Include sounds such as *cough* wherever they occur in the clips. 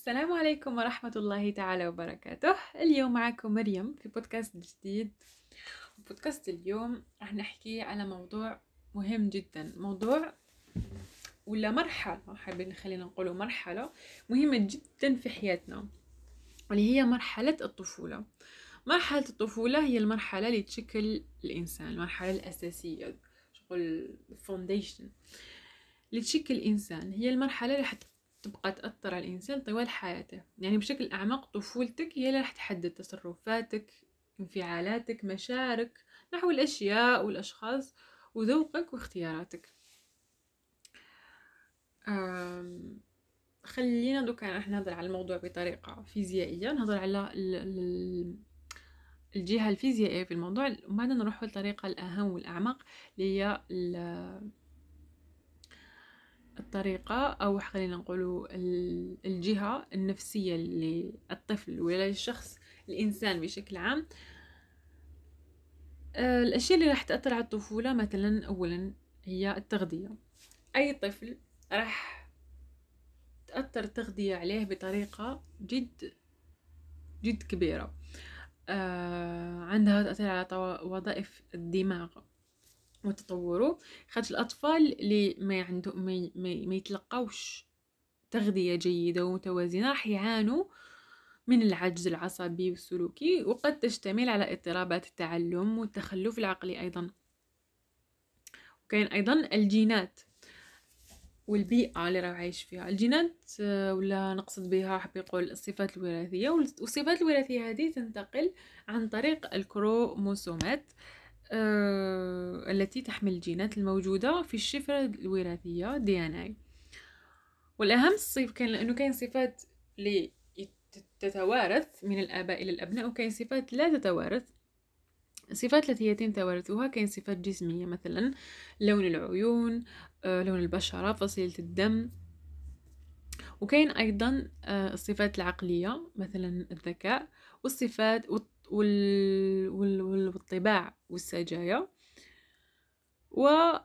السلام عليكم ورحمة الله تعالى وبركاته. اليوم معكم مريم في بودكاست جديد. بودكاست اليوم راح نحكي على موضوع مهم جدا. موضوع ولا مرحلة حابين خلينا نقول مرحلة مهمة جدا في حياتنا واللي هي مرحلة الطفولة. مرحلة الطفولة هي المرحلة اللي تشكل الإنسان المرحلة الأساسية شغل فونديشن اللي تشكل الإنسان هي المرحلة اللي تبقى تأثر على الإنسان طوال حياته. يعني بشكل أعمق طفولتك هي اللي راح تحدد تصرفاتك انفعالاتك مشاعرك نحو الأشياء والأشخاص وذوقك واختياراتك. خلينا دوكا راح نهضر على الموضوع بطريقة فيزيائية. نهضر على الجهة الفيزيائية في الموضوع. وبعدين نروح للطريقة الأهم والأعمق اللي هي الطريقة أو خلينا نقولوا الجهة النفسية للطفل ولا للشخص الإنسان بشكل عام. آه، الأشياء اللي راح تأثر على الطفولة مثلا أولا هي التغذية. أي طفل راح تأثر التغذية عليه بطريقة جد جد كبيرة. آه عندها تأثير على وظائف الدماغ. وتطوره خاطر الأطفال اللي ما عنده ما, ما, ما يتلقاوش تغذية جيدة ومتوازنة راح يعانوا من العجز العصبي والسلوكي وقد تشتمل على اضطرابات التعلم والتخلف العقلي أيضا. وكاين أيضا الجينات والبيئة اللي راه عايش فيها. الجينات آه، ولا نقصد بها حب يقول الصفات الوراثية والصفات الوراثية هذه تنتقل عن طريق الكروموسومات. آه، التي تحمل الجينات الموجودة في الشفرة الوراثية دي إن اي والأهم الصيف كان لأنه كاين صفات تتوارث من الآباء إلى الأبناء وكاين صفات لا تتوارث. الصفات التي يتم توارثها كاين صفات جسمية مثلا لون العيون آه، لون البشرة فصيلة الدم. وكاين أيضا آه، الصفات العقلية مثلا الذكاء والصفات وال... وال... والطباع والسجايا. ومثلا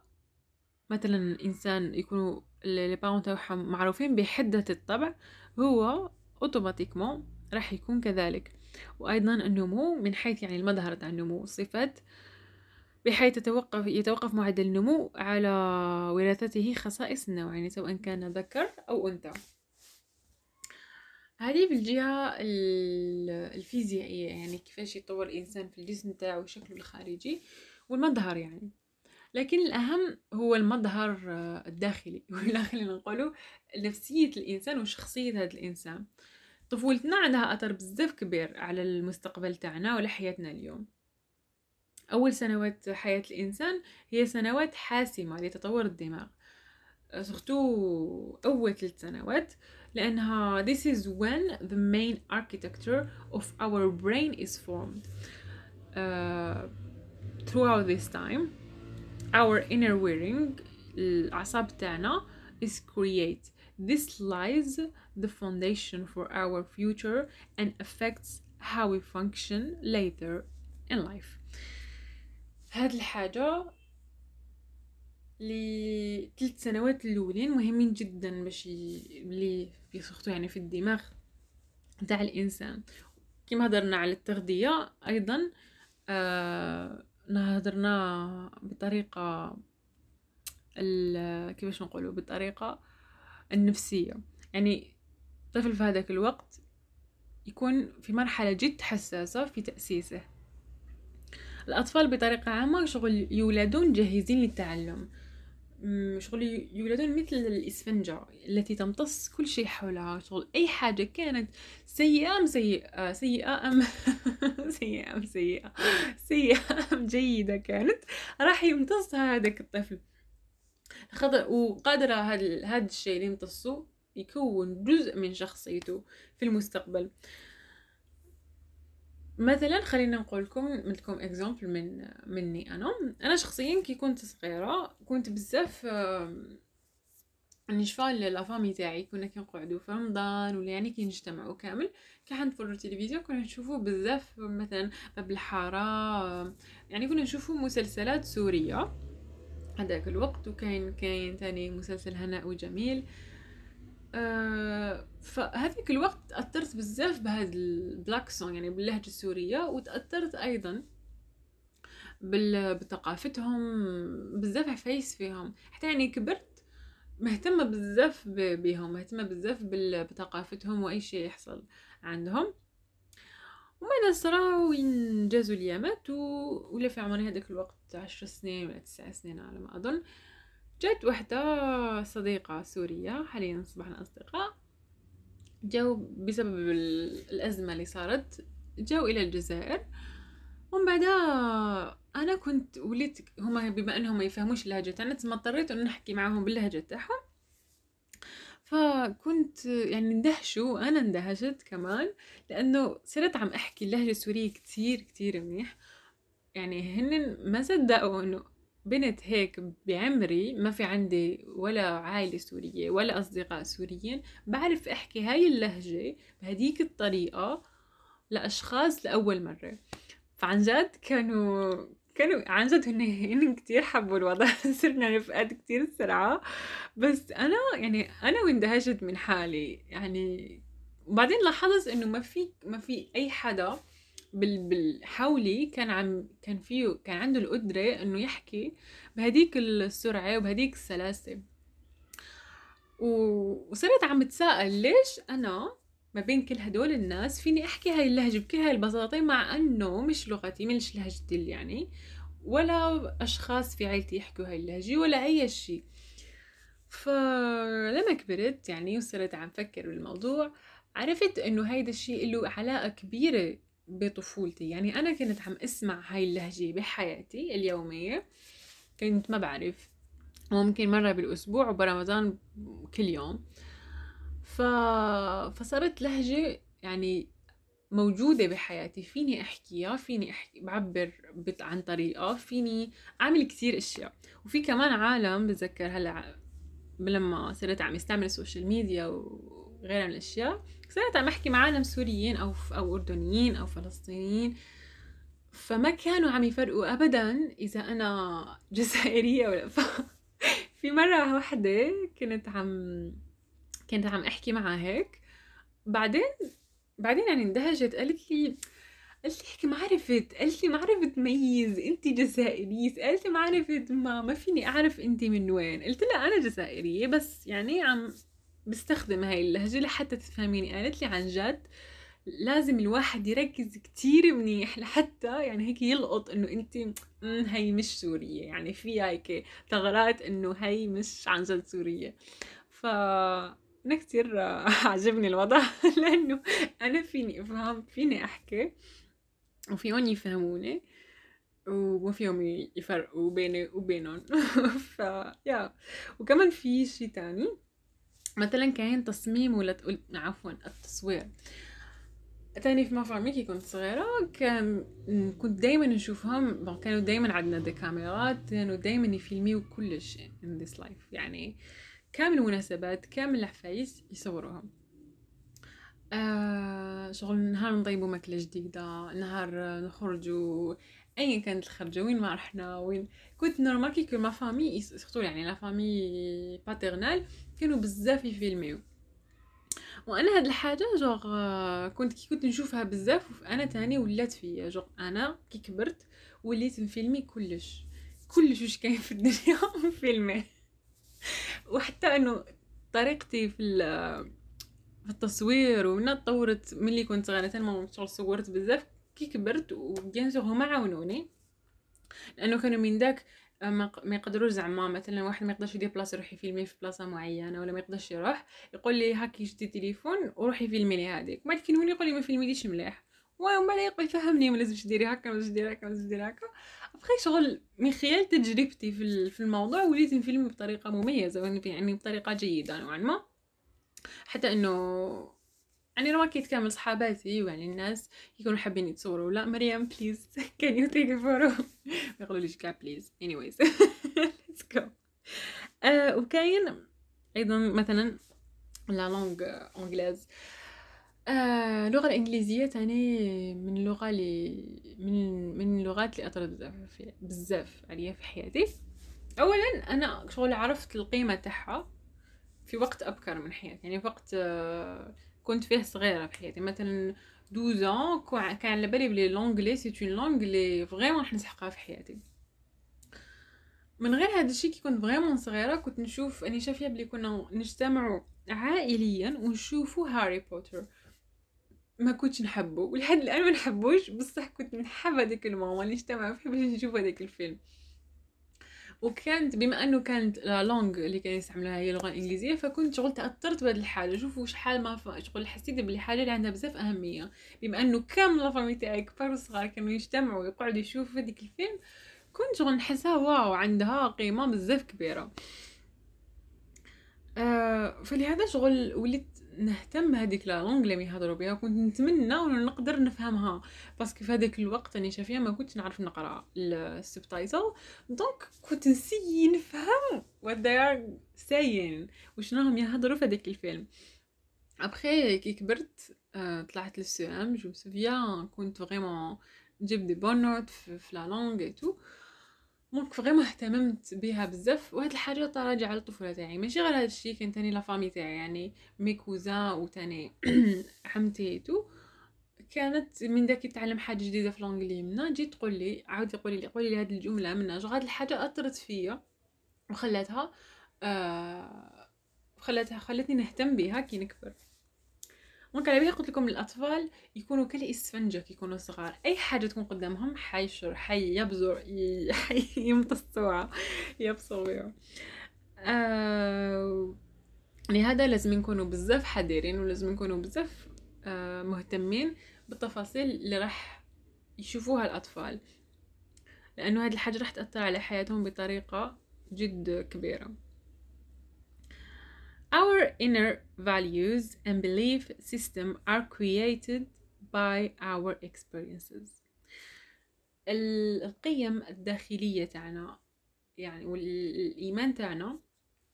الانسان يكونوا لي بارون تاعهم معروفين بحدة الطبع هو أوتوماتيكمون راح يكون كذلك. وأيضا النمو من حيث يعني المظهر تاع النمو الصفات بحيث يتوقف يتوقف معدل النمو على وراثته خصائص النوع يعني سواء كان ذكر أو أنثى. هذه بالجهة الفيزيائية يعني كيفاش يطور الإنسان في الجسم تاعو وشكله الخارجي والمظهر يعني. لكن الأهم هو المظهر الداخلي. *laughs* ولا خلينا نقولوا نفسية الإنسان وشخصية هذا الإنسان. طفولتنا عندها أثر بزاف كبير على المستقبل تاعنا ولا حياتنا اليوم. أول سنوات حياة الإنسان هي سنوات حاسمة لتطور الدماغ. سورتو أول ثلاث سنوات. لأنها this is when the main architecture of our brain is formed uh, throughout this time our inner wiring الأعصاب تاعنا is create this lies the foundation for our future and affects how we function later in life هاد الحاجة لثلاث سنوات الأولين مهمين جدا باش اللي يسخطوا يعني في الدماغ تاع الإنسان. كما هضرنا على التغذية أيضا آه هضرنا بطريقة كيفاش نقولوا بالطريقة النفسية. يعني الطفل في هذاك الوقت يكون في مرحلة جد حساسة في تأسيسه. الأطفال بطريقة عامة شغل يولدون جاهزين للتعلم. شغل يولدون مثل الإسفنجة التي تمتص كل شيء حولها. شغل أي حاجة كانت سيئة أم سيئة سيئة أم *laughs* سيئة أم سيئة سيئة أم جيدة كانت راح يمتصها هذاك الطفل. وقادرة هذا الشيء اللي يمتصه يكون جزء من شخصيته في المستقبل. مثلا خلينا نقول لكم لكم exemple من مني أنا. أنا شخصيا كي كنت صغيرة كنت بزاف نشفى la famille تاعي. كنا كنقعدوا في رمضان ولا يعني كي نجتمعوا كامل. كي حنتفرجوا التلفزيون كنا نشوفوا بزاف مثلا باب الحارة يعني كنا نشوفوا مسلسلات سورية. هذاك الوقت وكاين كاين تاني مسلسل هناء وجميل. فهذيك الوقت تأثرت بزاف بهذا البلاك سونغ يعني باللهجة السورية وتأثرت أيضا بثقافتهم بزاف عفايس فيهم حتى يعني كبرت مهتمة بزاف بيهم مهتمة بزاف بثقافتهم وأي شيء يحصل عندهم ومن صراو وينجازوا اليامات. ولا في عمري هذاك الوقت عشر سنين ولا تسع سنين على ما أظن جات وحدة صديقة سورية حاليا أصبحنا أصدقاء. جاو بسبب الأزمة اللي صارت جاو إلى الجزائر. ومن بعدها أنا كنت وليت هما بما أنهم ما يفهموش اللهجة تاعنا تما اضطريت إنه نحكي معاهم باللهجة تاعهم. فكنت يعني اندهشوا أنا اندهشت كمان لأنه صرت عم أحكي اللهجة السورية كتير كتير منيح. يعني هن ما صدقوا إنه بنت هيك بعمري ما في عندي ولا عائلة سورية ولا أصدقاء سوريين بعرف أحكي هاي اللهجة بهديك الطريقة لأشخاص لأول مرة. فعن جد كانوا كانوا عن جد هن هن كتير حبوا الوضع *laughs* صرنا رفقات كتير سرعة بس أنا يعني أنا واندهشت من حالي يعني وبعدين لاحظت إنه ما في ما في أي حدا بال حولي كان عم كان فيه كان عنده القدرة إنه يحكي بهديك السرعة وبهديك السلاسة. وصرت عم بتساءل ليش أنا ما بين كل هدول الناس فيني أحكي هاي اللهجة بكل هاي البساطة مع إنه مش لغتي مش لهجتي يعني. ولا أشخاص في عيلتي يحكوا هاي اللهجة ولا أي شيء. فلما كبرت يعني وصرت عم فكر بالموضوع عرفت إنه هيدا الشيء له علاقة كبيرة بطفولتي. يعني أنا كنت عم أسمع هاي اللهجة بحياتي اليومية كنت ما بعرف. ممكن مرة بالأسبوع وبرمضان كل يوم. ف... فصارت لهجة يعني موجودة بحياتي. فيني أحكيها فيني أحكي بعبر بت... عن طريقة فيني أعمل كتير أشياء. وفي كمان عالم بتذكر هلأ لما صرت عم استعمل ال social media وغيرها من الأشياء صرت عم أحكي مع عالم سوريين أو أو أردنيين أو فلسطينيين. فما كانوا عم يفرقوا أبدا إذا أنا *laughs* جزائرية ولا ف... في مرة واحدة كنت عم كنت عم أحكي معها هيك. بعدين بعدين يعني اندهشت. قالت لي قالت لي ما عرفت قالت لي ما عرفت ميز. أنت جزائرية. قالت لي ما عرفت ما ما فيني أعرف أنت من وين. قلت لها أنا جزائرية بس يعني عم بستخدم هاي اللهجة لحتى تفهميني. قالت لي عن جد لازم الواحد يركز كتير منيح لحتى يعني هيك يلقط إنه أنت هي مش سورية. يعني في هيك ثغرات إنه هي مش عن جد سورية. ف أنا كتير *laughs* عجبني الوضع *laughs* لأنه أنا فيني أفهم فيني أحكي وفيهم يفهموني وما فيهم يفرقوا بيني وبينهم. *laughs* ف يا وكمان في شي تاني. مثلا كان تصميم ولا تقول عفوا التصوير. تاني في مفرمي كنت صغيرة كان كنت دايما نشوفهم كانوا دايما عندنا دي كاميرات كانوا دايما يفيلميو كل شيء in this life. يعني كامل المناسبات كامل العفايس يصوروها آه شغل نهار نطيبوا ماكلة جديدة نهار نخرجوا ايا كانت الخرجة وين ما رحنا وين. كنت normal que ma famille يعني la famille paternelle كانوا بزاف يfilmيو. وأنا هاد الحاجة جوغ كنت كي كنت نشوفها بزاف أنا تاني ولات فيا. جوغ أنا كي كبرت وليت نfilmي كلش. كلش واش كاين في الدنيا *laughs* نfilmيه وحتى إنه طريقتي في في التصوير ومن تطورت ملي كنت صغيرة ما صورت بزاف كي كبرت وبيان هما عاونوني. لأنه كانوا من داك آه، ما يقدروش زعما مثلا واحد ما يقدرش بلاصة يروح يfilmي في بلاصة معينة ولا ما يقدرش يروح يقول لي هاكي شدي التليفون وروحي filmي لي هذيك بعد كي يقول لي ما filmيليش مليح. ومن بعد يقول يفهمني ما لازمش ديري هكا ما لازمش ديري هكا ما لازمش ديري هكا. ابخي شغل من خلال تجربتي في في الموضوع وليت نfilm بطريقة مميزة يعني بطريقة جيدة نوعا ما. حتى إنه يعني كنت كامل صحاباتي ويعني الناس يكونوا حابين يتصوروا. لا مريم please can you take photo ما يقولوليش كاع please anyways. *laughs* Let's go. آه وكاين أيضا مثلا la langue anglaise آه اللغة الإنجليزية تاني من اللغة اللي من من اللغات اللي أثرت بزاف بزاف عليا في حياتي. أولا أنا شغل عرفت القيمة تاعها في وقت أبكر من حياتي. يعني في وقت آه، كنت فيه صغيرة في حياتي مثلا 12 كان على بالي بلي l'anglais c'est une langue اللي vraiment نسحقها في حياتي. من غير هذا الشيء كي كنت vraiment صغيرة كنت نشوف أني شافية بلي كنا نجتمعوا عائليا ونشوفوا هاري بوتر ما كنتش نحبه ولحد الآن ما نحبوش بصح كنت نحب هذيك الماما اللي اجتمعوا فيه باش نشوف هذاك الفيلم. وكانت بما أنه كانت la langue اللي كان يستعملها هي اللغة الانجليزيه فكنت شغل تاثرت بهذه الحاجة شوفوا شحال ما شغل حسيت بلي حاجة اللي عندها بزاف أهمية. بما أنه كامل la famille تاعي كبار وصغار كانوا يجتمعوا ويقعدوا يشوفوا هذيك الفيلم كنت شغل نحسها wow عندها قيمة بزاف كبيرة. آه فلهذا شغل وليت نهتم بهذيك la langue اللي يهضروا بها كنت نتمنى انه نقدر نفهمها. parce que في هذاك الوقت اني شافيه ما كنتش نعرف نقرأ ال subtitle donc كنت نسيي نفهم what they are saying. وشنو هم يهضروا في هذاك الفيلم. ابخي كي كبرت آه طلعت لل CEM je souviens كنت vraiment نجيب des bonnes notes في la langue et tout donc vraiment اهتممت بها بزاف وهاد الحاجة تراجع على الطفولة تاعي. ماشي غير هاد الشيء كان تاني la famille تاعي يعني mes cousins وتاني عمتي *clears throat* tout. كانت من داك يتعلم حاجة جديدة في l'anglais منا جيت تقول لي عاود تقولي لي قولي لي هاد الجملة منا جو هاد الحاجة أثرت فيا وخلاتها آه خلاتها خلتني نهتم بها كي نكبر. donc على بالي قلت لكم الأطفال يكونوا كالاسفنجه كي يكونوا صغار. أي حاجة تكون قدامهم حيشر حي يبزر *laughs* يمتصوها يبصوا بها آه... لهذا لازم نكونوا بزاف حذرين ولازم نكونوا بزاف آه مهتمين بالتفاصيل اللي راح يشوفوها الأطفال. لأنه هذه الحاجة راح تأثر على حياتهم بطريقة جد كبيرة. Our inner values and belief system are created by our experiences. القيم الداخلية تاعنا يعني والإيمان تاعنا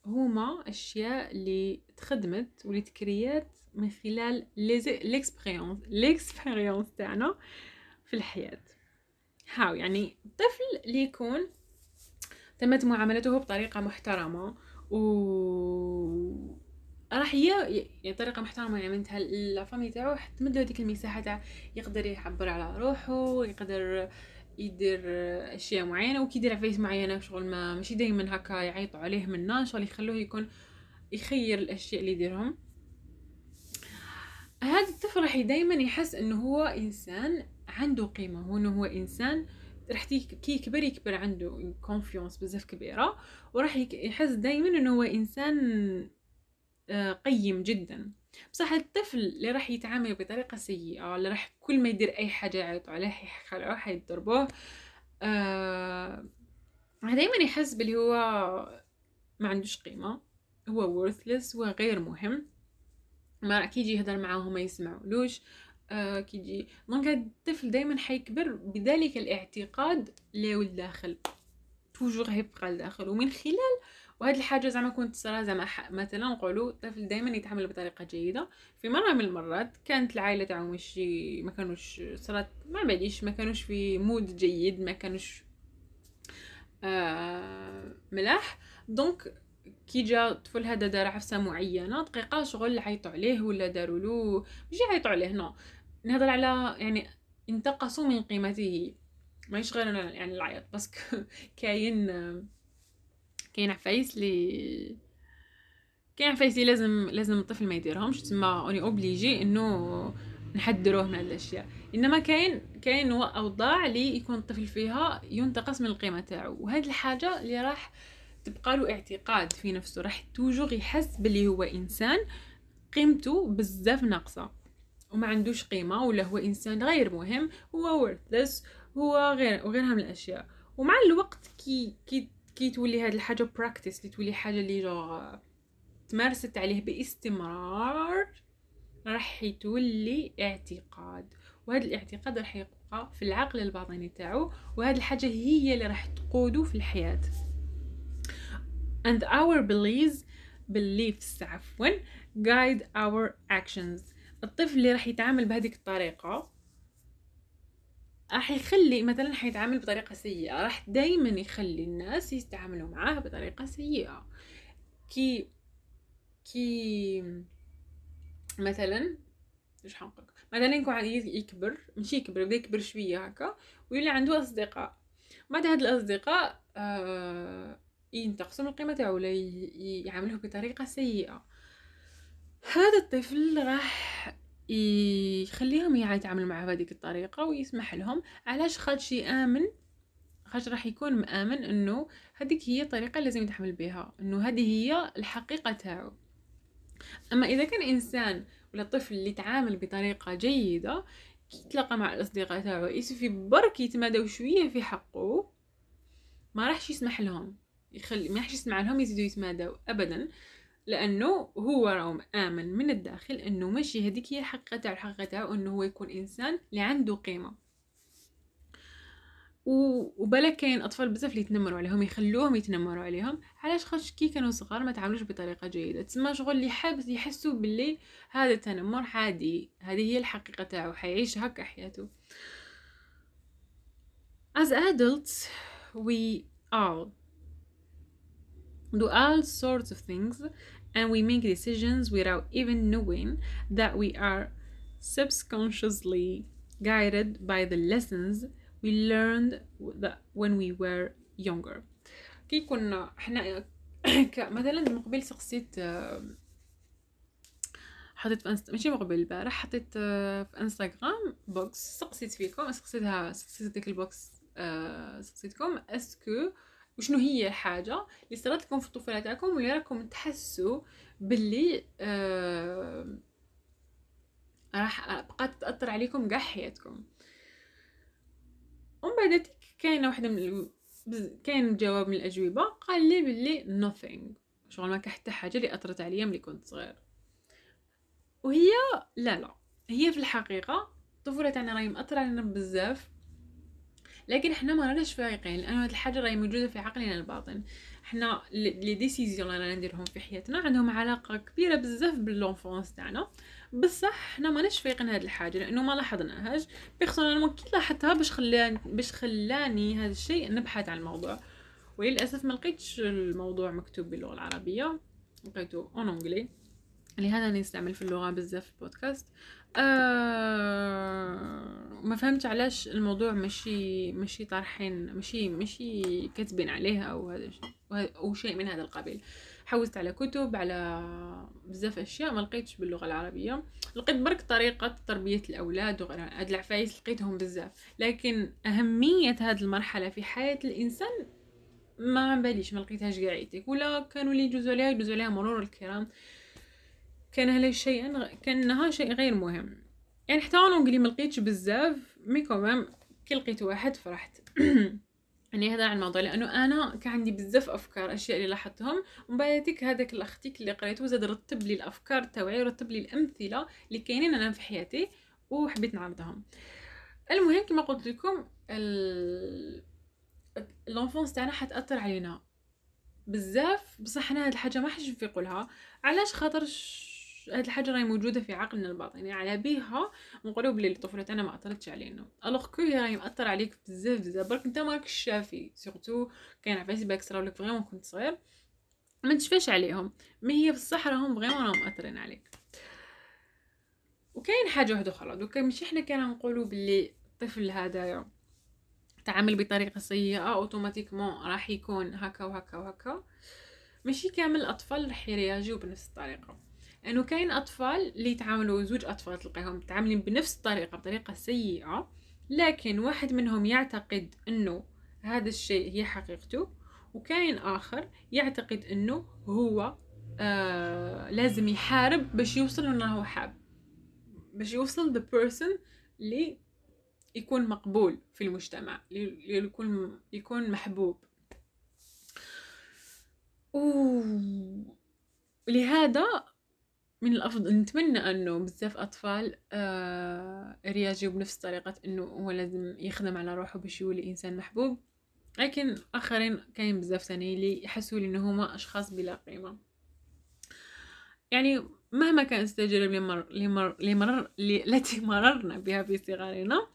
هما أشياء اللي تخدمت واللي تكريات من خلال les expériences les expériences تاعنا في الحياة هاو يعني الطفل اللي يكون تمت معاملته بطريقة محترمة و راح هي يعني طريقة محترمة يعني من الفامي تاعو تمد له ديك المساحة تاع يقدر يعبر على روحه يقدر يدير أشياء معينة وكيدير عفايس معينة شغل ما ماشي دائما هكا يعيطوا عليه منا شغل يخلوه يكون يخير الأشياء اللي يديرهم. هذا الطفل راح دائما يحس إنه هو إنسان عنده قيمة وإنه هو إنسان راح كي يكبر يكبر عنده كونفيونس بزاف كبيرة وراح يحس دائما إنه هو إنسان آه، قيم جدا. بصح الطفل اللي راح يتعامل بطريقة سيئة اللي راح كل ما يدير أي حاجة يعيطوا عليه يحقروه حيضربوه آه دائما يحس بلي هو ما عندوش قيمة. هو worthless هو غير مهم. ما راح كيجي يهضر معاهم ما يسمعولوش. كيجي. donc الطفل دائما حيكبر بذلك الاعتقاد اللي هو الداخل toujours هيبقى الداخل ومن خلال وهاد الحاجة زعما كنت صرا زعما مثلا نقولوا الطفل دائما يتعامل بطريقة جيدة. في مرة من المرات كانت العائلة تاعو ماشي ما كانوش صرات ما باليش ما كانوش في mood جيد ما كانوش آه ملاح. donc كي جا الطفل هذا دار عفسة معينة دقيقة شغل عيطوا عليه ولا داروا له ماشي عيطوا عليه non نهضر على يعني انتقصوا من قيمته. ماشي غير يعني العيط بس *laughs* كاين كاين عفايس لي كاين عفايس لي لازم لازم الطفل ما يديرهمش. تسمى on est obligé إنه نحدروه من هاد الأشياء. إنما كاين كاين أوضاع اللي يكون الطفل فيها ينتقص من القيمة تاعو. وهاد الحاجة اللي راح تبقى له اعتقاد في نفسه. راح toujours يحس باللي هو إنسان قيمته بزاف ناقصة. وما عندوش قيمة ولا هو إنسان غير مهم هو worthless هو غير وغيرها من الأشياء. ومع الوقت كي كي كي تولي هاد الحاجة practice اللي تولي حاجة اللي جو تمارست عليه باستمرار راح يتولي اعتقاد. وهذا الاعتقاد راح يبقى في العقل الباطني تاعو وهذه الحاجة هي اللي راح تقوده في الحياة. And our beliefs beliefs عفوا guide our actions. الطفل اللي راح يتعامل بهذيك الطريقة راح يخلي مثلا حيتعامل بطريقة سيئة راح دايما يخلي الناس يستعملوا معاه بطريقة سيئة. كي كي مثلا إيش حنقول مثلا يكون يكبر مش يكبر يبدأ يكبر شوية هكا ويولي عنده أصدقاء. بعد هاد الأصدقاء آه ينتقصوا من القيمة تاعو ولا يعاملوه بطريقة سيئة. هذا الطفل راح يخليهم يتعاملوا معه بهذيك الطريقة ويسمح لهم. علاش خاطش يامن خاطش راح يكون مآمن إنه هذيك هي الطريقة اللي لازم يتحمل بها إنه هذه هي الحقيقة تاعو. أما إذا كان إنسان ولا طفل اللي يتعامل بطريقة جيدة كي يتلاقى مع الأصدقاء تاعو يسوي برك يتمادوا شوية في حقه ما راحش يسمح لهم. يخلي ما راحش يسمع لهم يزيدوا يتمادوا ابدا. لأنه هو راهو آمن من الداخل أنه ماشي هذيك هي الحقيقة تاعو الحقيقة تاعو أنه هو يكون إنسان اللي عنده قيمة. وبلا كاين أطفال بزاف اللي يتنمروا عليهم يخلوهم يتنمروا عليهم. علاش؟ خاطر كي كانوا صغار ما تعاملوش بطريقة جيدة. تسمى شغل اللي حابس يحسوا باللي هذا التنمر عادي هذه هي الحقيقة تاعو حيعيش هكا حياته. As adults we all do all sorts of things and we make decisions without even knowing that we are subconsciously guided by the lessons we learned that when we were younger كي كنا احنا *coughs* مثلا من قبل سقسيت حطيت في انست... ماشي مقبل البارح حطيت في انستغرام بوكس سقسيت فيكم سقسيتها سقسيت ديك البوكس سقسيتكم اسكو وشنو هي الحاجة اللي صارت لكم في الطفولة تاعكم واللي راكم تحسوا باللي آه راح بقات تأثر عليكم قاع حياتكم. ومن بعد كاينة واحدة من كاين جواب من الأجوبة قال لي باللي nothing. شغل ما كان حتى حاجة اللي أثرت عليا ملي كنت صغير. وهي لا لا. هي في الحقيقة الطفولة تاعنا راهي مأثرة علينا بزاف. لكن إحنا ما راناش فايقين لأن هاد الحاجة راهي موجودة في عقلنا الباطن إحنا les décisions اللي نديرهم في حياتنا عندهم علاقة كبيرة بزاف ب l'enfance تاعنا. بصح حنا ماناش فايقين هاد الحاجة لأنه ما لاحظناهاش. personnellement كي لاحظتها باش خلاني باش خلاني هذا الشيء نبحث عن الموضوع. وللأسف ما لقيتش الموضوع مكتوب باللغة العربية. لقيته en anglais لهذا نستعمل في اللغة بزاف في البودكاست. آه ما فهمتش علاش الموضوع ماشي ماشي طارحين ماشي ماشي كاتبين عليه أو هذا أو شيء من هذا القبيل. حوست على كتب على بزاف أشياء ما لقيتش باللغة العربية. لقيت برك طريقة تربية الأولاد وغيرها هاد العفايس لقيتهم بزاف. لكن أهمية هاد المرحلة في حياة الإنسان ما باليش ما لقيتهاش قاع ولا كانوا اللي يجوزوا عليها يجوزوا عليها مرور الكرام. كان هذا شيئا كانها شيء غير مهم. يعني حتى أنا نقولي ما لقيتش بزاف mais quand même كي لقيت واحد فرحت. *clears throat* يعني هذا عن الموضوع لأنه أنا كان عندي بزاف أفكار أشياء اللي لاحظتهم. ومن بعد هذاك الأختيك اللي قريته زاد رتب لي الأفكار تاعي ورتب لي الأمثلة اللي كاينين أنا في حياتي وحبيت نعرضهم. المهم كما قلت لكم الأنفونس تاعنا حتأثر علينا. بزاف بصح أنا هاد الحاجة ما حش نفيق لها. علاش؟ خاطر هاد الحاجة راهي موجودة في عقلنا الباطني يعني على بيها نقولوا بلي الطفولة تاعنا ما أثرتش علينا. alors que هي راهي مأثر عليك بزاف بزاف برك أنت ماكش شافي surtout كاين عفايس بالك صراو لك vraiment كنت صغير ما تشفاش عليهم. ما هي بصح راهم vraiment راهم مأثرين عليك. وكاين حاجة واحدة أخرى دوكا ماشي حنا كان نقولوا بلي الطفل هذايا تعامل بطريقة سيئة automatiquement راح يكون هكا وهكا وهكا. ماشي كامل الأطفال راح يرياجيو بنفس الطريقة. إنه كاين أطفال اللي يتعاملوا زوج أطفال تلقاهم متعاملين بنفس الطريقة بطريقة سيئة لكن واحد منهم يعتقد إنه هذا الشيء هي حقيقته وكاين آخر يعتقد إنه هو آه لازم يحارب باش يوصل إنه هو حاب باش يوصل the person اللي يكون مقبول في المجتمع يكون يكون محبوب. ولهذا من الأفضل نتمنى أنه بزاف أطفال آه يرياجيو بنفس طريقة إنه هو لازم يخدم على روحه باش يولي إنسان محبوب. لكن آخرين كاين بزاف ثاني اللي يحسوا لي هما أشخاص بلا قيمة. يعني مهما كانت التجارب اللي مر اللي مرر *laughs* التي مررنا بها في صغارنا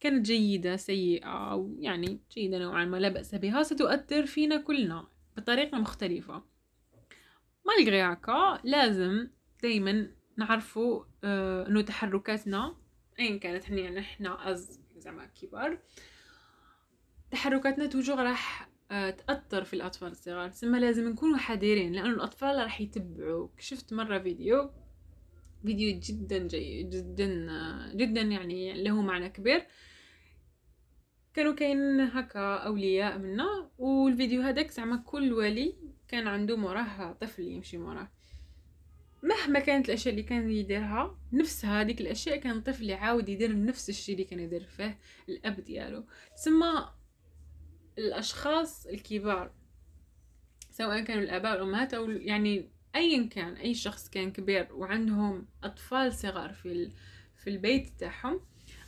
كانت جيدة سيئة أو يعني جيدة نوعا ما لا بأس بها ستؤثر فينا كلنا بطريقة مختلفة. مالغري هكا لازم دايما نعرفوا آه إنه تحركاتنا ايا كانت حنا يعني إحنا أز زعما كبار تحركاتنا توجو راح آه تأثر في الأطفال الصغار. تسمى لازم نكونوا حذرين لأن الأطفال راح يتبعوا شفت مرة فيديو فيديو جدا جيد جدا آه جدا يعني له معنى كبير. كانوا كاين هكا أولياء منا والفيديو هذاك زعما كل ولي كان عنده موراه طفل يمشي موراه. مهما كانت الأشياء اللي كان يديرها نفس هذيك الأشياء كان الطفل يعاود يدير نفس الشيء اللي كان يدير فيه الأب ديالو. تسمى الأشخاص الكبار سواء كانوا الآباء والامهات أو يعني ايا كان أي شخص كان كبير وعندهم أطفال صغار في في البيت تاعهم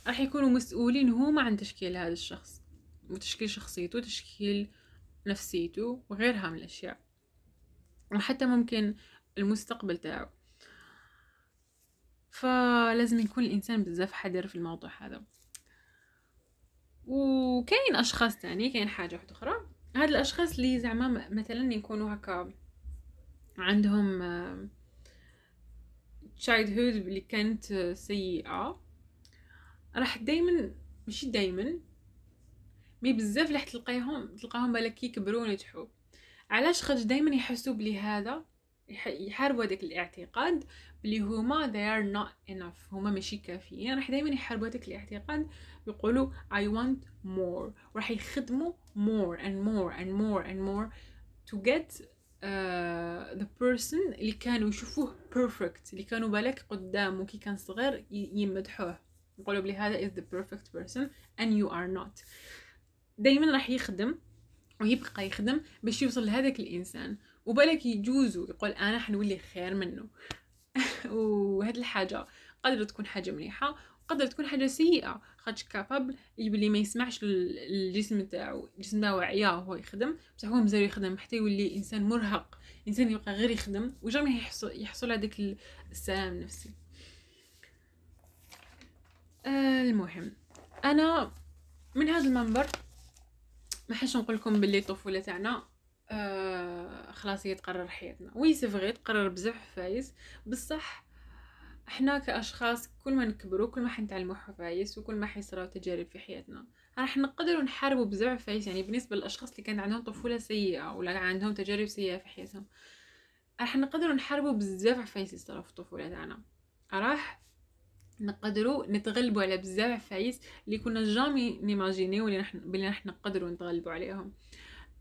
راح يكونوا مسؤولين هما عن تشكيل هذا الشخص وتشكيل شخصيته وتشكيل نفسيته وغيرها من الأشياء. وحتى ممكن المستقبل تاعه فلازم يكون الإنسان بزاف حذر في الموضوع هذا. وكاين أشخاص تاني كاين حاجة واحدة أخرى. هاد الأشخاص اللي زعما مثلا يكونوا هكا عندهم childhood اللي كانت سيئة راح دايما ماشي دايما mais بزاف راح تلقاهم تلقاهم بالك يكبروا ونجحوا علاش؟ خاطر دايما يحسوا بلي هذا يحاربوا هذاك الاعتقاد بلي هما they are not enough هما ماشي كافيين. راح دايما يحاربوا هذاك الاعتقاد يقولوا I want more. راح يخدموا more and more and more and more to get uh, the person اللي كانوا يشوفوه perfect اللي كانوا بالك قدامه كي كان صغير يمدحوه. يقولوا بلي هذا is the perfect person and you are not. دايما راح يخدم ويبقى يخدم باش يوصل لهذاك الإنسان. وبالك يجوزو يقول أنا حنولي خير منه. *laughs* وهاد الحاجة قادرة تكون حاجة مليحة وقدر تكون حاجة سيئة. خاطش كابابل يبلي ما يسمعش الجسم تاعو الجسم تاعو عياه وهو يخدم. بصح هو مزال يخدم حتى يولي إنسان مرهق إنسان يبقى غير يخدم وجامي يحصل يحصل هذاك السلام النفسي آه المهم أنا من هذا المنبر ما حش نقول لكم باللي الطفوله تاعنا. آه خلاص هي تقرر حياتنا. وي سي تقرر بزاف حفايس بصح إحنا كأشخاص كل ما نكبروا كل ما حنتعلموا حفايس وكل ما حيصراو تجارب في حياتنا راح نقدروا نحاربوا بزاف حفايس يعني بالنسبة للأشخاص اللي كان عندهم طفولة سيئة ولا عندهم تجارب سيئة في حياتهم راح نقدروا نحاربوا بزاف عفايس يصراو في الطفولة تاعنا. راح نقدروا نتغلبوا على بزاف عفايس اللي كنا jamais نيماجينيو اللي نحن بلي نحن نقدروا نتغلبوا عليهم.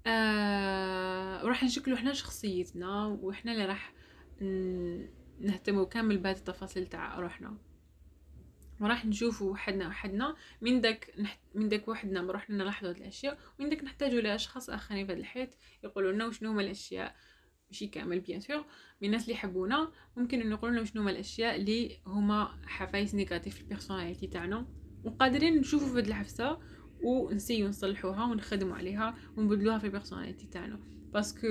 آه وراح نشكلوا إحنا شخصيتنا وإحنا اللي راح نهتموا كامل بهذه التفاصيل تاع روحنا وراح نشوفوا وحدنا وحدنا من داك. من داك وحدنا نروح نلاحظوا هاد الأشياء ومن داك نحتاجوا لأشخاص آخرين في هذا الحياة يقولوا لنا وشنو هما الأشياء ماشي كامل bien sûr من الناس اللي يحبونا ممكن ان نقول لهم شنو هما الأشياء اللي هما عفايس négatives في ال personnalité تاعنا وقادرين نشوفوا في هاد العفسة ونسيو نصلحوها ونخدموا عليها ونبدلوها في ال personnalité تاعنا. parce que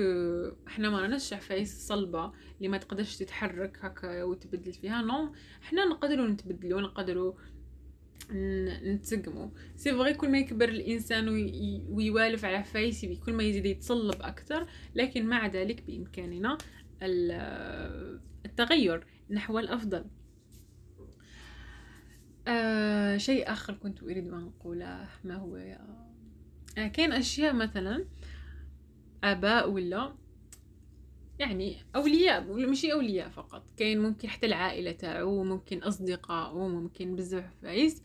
إحنا ما راناش عفايس صلبة اللي ما تقدرش تتحرك هكا وتبدل فيها. non إحنا نقدروا نتبدلوا نقدروا نتسقموا c'est vrai كل ما يكبر الإنسان ويوالف على عفايس كل ما يزيد يتصلب أكثر لكن مع ذلك بإمكاننا التغير نحو الأفضل. آه شيء آخر كنت أريد أن أقوله ما هو آه كاين أشياء مثلا آباء ولا يعني أولياء ماشي أولياء فقط كاين ممكن حتى العائلة تاعو ممكن أصدقاء ممكن بزاف عفايس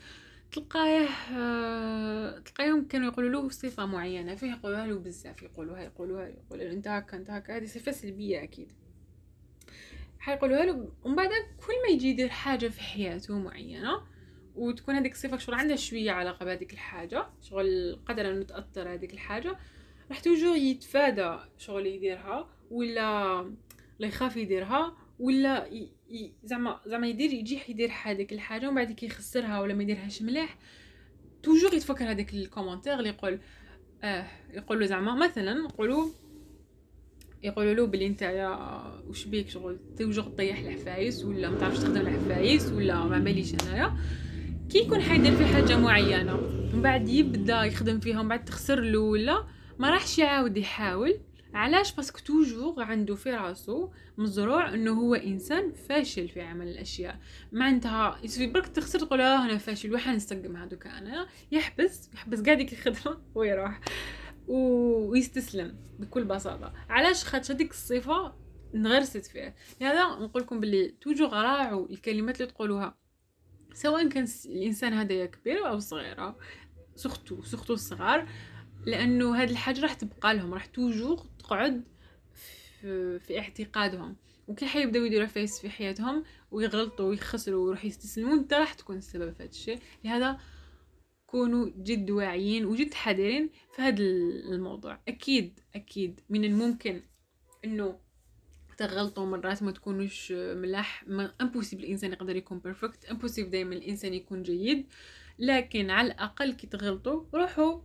تلقاه آه، تلقاهم كانوا يقولوا له صفة معينة فيه يقولوها له بزاف يقولوها يقولوها يقولوا أنت هكا أنت هكا هذه صفة سلبية أكيد. حيقولوها له ومن بعد كل ما يجي يدير حاجة في حياته معينة وتكون هذيك الصفة شغل عندها شوية علاقة بهذيك الحاجة شغل قدر إنه تأثر هذيك الحاجة. راح توجور يتفادى شغل يديرها ولا لا يخاف يديرها ولا زعما زعما يدير يجي يدير هذيك الحاجة ومن بعد كي يخسرها ولا ما يديرهاش مليح toujours يتفكر هذاك ال commentaire اللي يقول آه يقول له زعما مثلا نقولوا يقولوا له بلي نتايا واش بيك شغل toujours طيح العفايس ولا ما تعرفش تخدم العفايس ولا ما باليش أنايا. كي يكون حيدير في حاجة معينة من بعد يبدأ يخدم فيها ومن بعد تخسر له ولا ما راحش يعاود يحاول. علاش؟ parce que toujours عنده في راسو مزروع إنه هو إنسان فاشل في عمل الأشياء. معناتها يسوي برك تخسر تقول آه أنا فاشل وحن نستقم هذوك أنا. يحبس يحبس قاع الخدمه *laughs* ويروح. ويستسلم بكل بساطة. علاش؟ خاطر هذيك الصفة انغرست فيه لهذا نقول لكم باللي toujours راعوا الكلمات اللي تقولوها. سواء كان الإنسان هذا كبير أو صغيره surtout surtout الصغار لأنه هذه الحاجة راح تبقى لهم راح toujours تقعد في, في اعتقادهم. وكي حيبداو يديروا عفايس في حياتهم ويغلطوا ويخسروا ويروحوا يستسلموا أنت راح تكون السبب في هذا الشيء. لهذا كونوا جد واعيين وجد حذرين في هذا الموضوع. أكيد أكيد من الممكن إنه تغلطوا مرات ما تكونوش ملاح. impossible الإنسان يقدر يكون perfect impossible دائما الإنسان يكون جيد. لكن على الأقل كي تغلطوا روحوا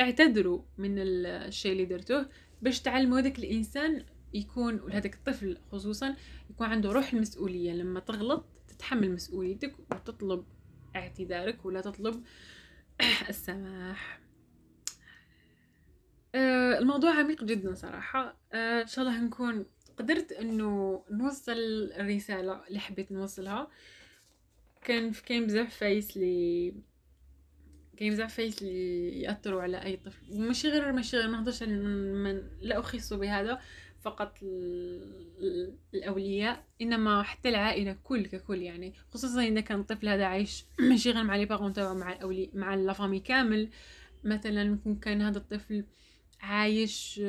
اعتذروا من الشيء اللي درتوه باش تعلموا هذاك الإنسان يكون هذاك الطفل خصوصا يكون عنده روح المسؤولية. لما تغلط تتحمل مسؤوليتك وتطلب اعتذارك ولا تطلب *clears throat* السماح. آه، الموضوع عميق جدا صراحة. آه، إن شاء الله نكون قدرت إنه نوصل الرسالة اللي حبيت نوصلها. كان كاين بزاف عفايس لي كاين بزاف عفايس اللي يأثروا على أي طفل. وماشي غير ماشي غير ما نهضرش من لا أخص بهذا فقط الأولياء إنما حتى العائلة كل ككل يعني. خصوصا إذا كان الطفل هذا عايش *clears throat* ماشي غير مع les parents تاعو مع الأولي مع la famille كامل. مثلا كان هذا الطفل عايش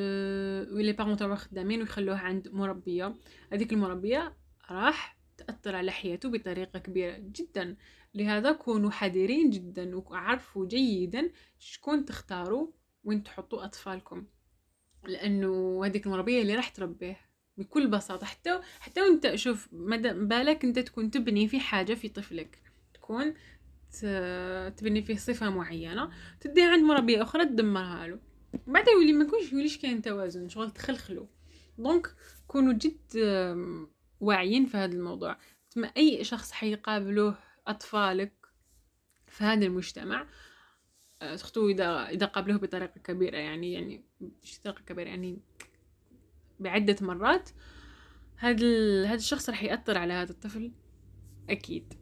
و les parents تاعو خدامين ويخلوه عند مربية. هذيك المربية راح تأثر على حياته بطريقة كبيرة جدا. لهذا كونوا حذرين جدا وعرفوا جيدا شكون تختاروا وين تحطوا أطفالكم. لأنه هذيك المربية اللي راح تربيه بكل بساطة. حتى حتى وانت شوف بالك انت تكون تبني في حاجة في طفلك. تكون تبني فيه صفة معينة تديها عند مربية أخرى تدمرها له. بعد يولي ما يكونش يوليش كاين توازن شغل تخلخلو. donc كونوا جد واعيين في هذا الموضوع. تسمى أي شخص حيقابلوه أطفالك في هذا المجتمع surtout اذا إذا قابلوه بطريقة كبيرة يعني يعني مش بطريقة كبيرة يعني بعدة مرات هذا هذا الشخص راح يأثر على هذا الطفل؟ أكيد.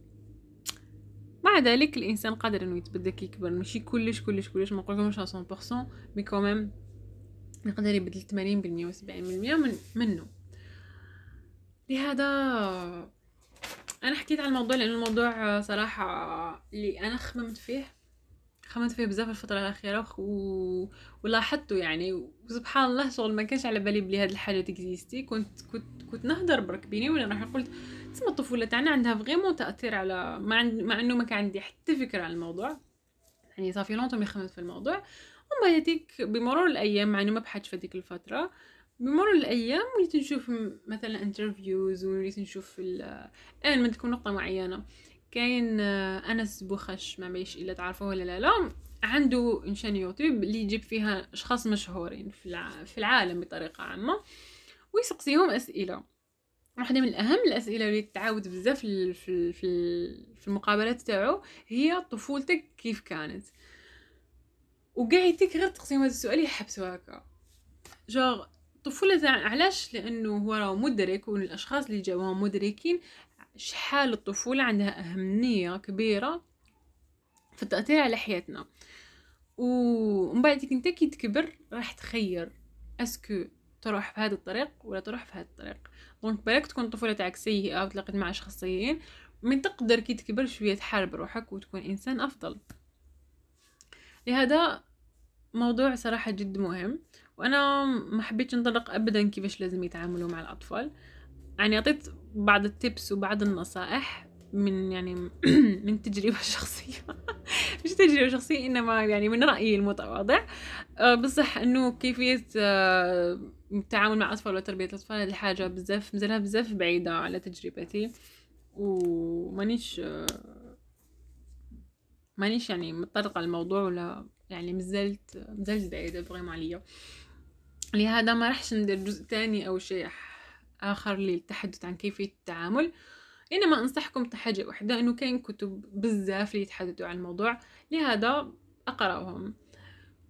مع ذلك الإنسان قادر إنه يتبدل كي يكبر ماشي كلش كلش كلش. ما نقولكمش 100% mais quand même يقدر يبدل 80% و 70% من منه. لهذا أنا حكيت على الموضوع لأن الموضوع صراحة اللي أنا خممت فيه خممت فيه بزاف الفترة الأخيرة و... ولاحظته يعني وسبحان الله شغل ما كانش على بالي بلي هاد الحاجة ت existe كنت كنت كنت نهضر برك بيني ولا راح قلت تسمى الطفولة تاعنا عندها vraiment تأثير على مع, عند... مع انه ما كان عندي حتى فكرة على الموضوع. يعني ça fait longtemps mais خممت في الموضوع. ومن بعد بمرور الأيام مع إنه ما بحثت في هذيك الفترة بمرور الأيام وليت نشوف مثلا interviews وليت نشوف الان من تكون نقطة معينة. كاين أنس بوخش ما بيش إلا تعرفوه ولا لا. لا عنده une chaîne YouTube اللي يجيب فيها أشخاص مشهورين في العالم بطريقة عامة ويسقسيهم أسئلة. واحدة من أهم الأسئلة اللي تعاود بزاف في في في المقابلات تاعو هي طفولتك كيف كانت؟ وقاعد غير تقسيم هذا السؤال يحبسوا هكا. جوغ الطفولة علاش؟ لأنه هو راه مدرك والأشخاص اللي جاوهم مدركين شحال الطفولة عندها أهمية كبيرة في التأثير على حياتنا. ومن بعد أنت كي تكبر راح تخير أسكو تروح في هذا الطريق ولا تروح في هذا الطريق. دونك بالك تكون الطفولة تاعك سيئة وتلاقيت مع اشخاص سيئين من تقدر كي تكبر شوية تحارب روحك وتكون إنسان أفضل. لهذا موضوع صراحة جد مهم وأنا ما حبيتش نطلق ابدا كيفاش لازم يتعاملوا مع الأطفال. يعني أعطيت بعض التبس وبعض النصائح من يعني *clears throat* من تجربة شخصية. *laughs* مش تجربة شخصية إنما يعني من رأيي المتواضع. أه بصح إنه كيفية أه التعامل مع الأطفال وتربية الأطفال هذه حاجة بزاف مازالها بزاف بعيدة على تجربتي. ومانيش أه مانيش يعني متطرقة الموضوع ولا يعني مازلت مازلت بعيدة فريمون عليا. لهذا ما راحش ندير جزء تاني أو شيء آخر للتحدث عن كيفية التعامل. إنما أنصحكم بحاجة واحدة إنه كاين كتب بزاف اللي يتحدثوا عن الموضوع. لهذا أقرأهم.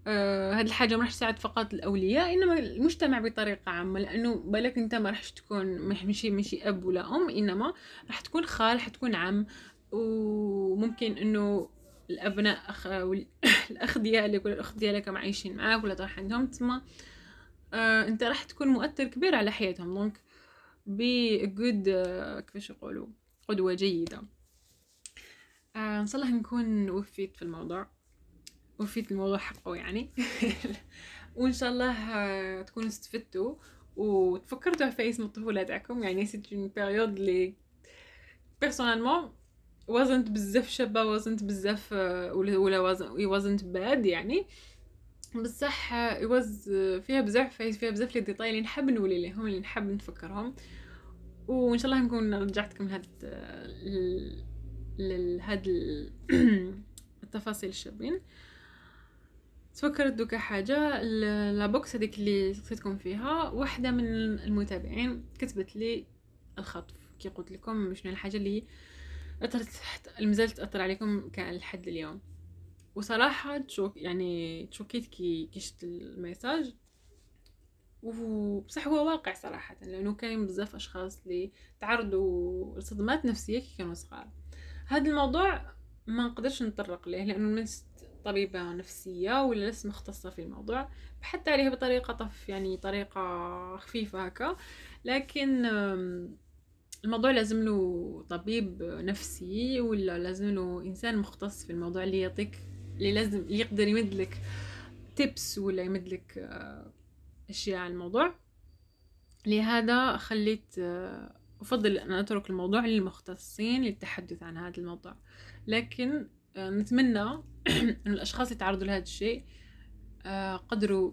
آه هاد الحاجة ما راح تساعد فقط الأولياء إنما المجتمع بطريقة عامة. لأنه بالك أنت ما راح تكون مشي مشي أب ولا أم إنما راح تكون خال راح تكون عم. وممكن إنه الأبناء أخ *laughs* الأخ ديالك ولا الأخت ديالك عايشين معاك ولا طاح عندهم. تسمى آه أنت راح تكون مؤثر كبير على حياتهم. donc بي جود آه كيفاش يقولوا قدوة جيدة. آه إن شاء الله نكون وفيت في الموضوع وفيت الموضوع حقه يعني. *laughs* وإن شاء الله آه تكونوا استفدتوا وتفكرتوا في اسم الطفولة تاعكم. يعني سيت اون بيريود لي بيرسونيلمون وزنت بزاف شابة وزنت بزاف ولا وزنت باد يعني. بصح يوز فيها بزاف فيها بزاف لي ديتاي اللي نحب نولي لهم اللي نحب نفكرهم. وإن شاء الله نكون رجعتكم لهاد لهاد *clears throat* التفاصيل الشابين. تفكرت دوكا حاجة لابوكس هذيك اللي لقيتكم فيها. واحدة من المتابعين كتبت لي الخطف كي قلت لكم شنو الحاجة اللي أثرت مازالت تأثر عليكم كان لحد اليوم. وصراحة تشوك يعني تشوكيت كي كشت الميساج وبصح هو واقع صراحة لأنه كاين بزاف أشخاص اللي تعرضوا لصدمات نفسية كي كانوا صغار. هذا الموضوع ما نقدرش نطرق ليه لأنه لست طبيبة نفسية ولا لست مختصة في الموضوع بحثت عليه بطريقة طف يعني طريقة خفيفة هكا. لكن الموضوع لازم له طبيب نفسي ولا لازم له إنسان مختص في الموضوع اللي يعطيك اللي لازم اللي يقدر يمد لك تيبس ولا يمد لك آه، أشياء عن الموضوع. لهذا خليت آه، أفضل أن أترك الموضوع للمختصين للتحدث عن هذا الموضوع. لكن آه، نتمنى *clears throat* أن الأشخاص اللي تعرضوا لهذا الشيء قدروا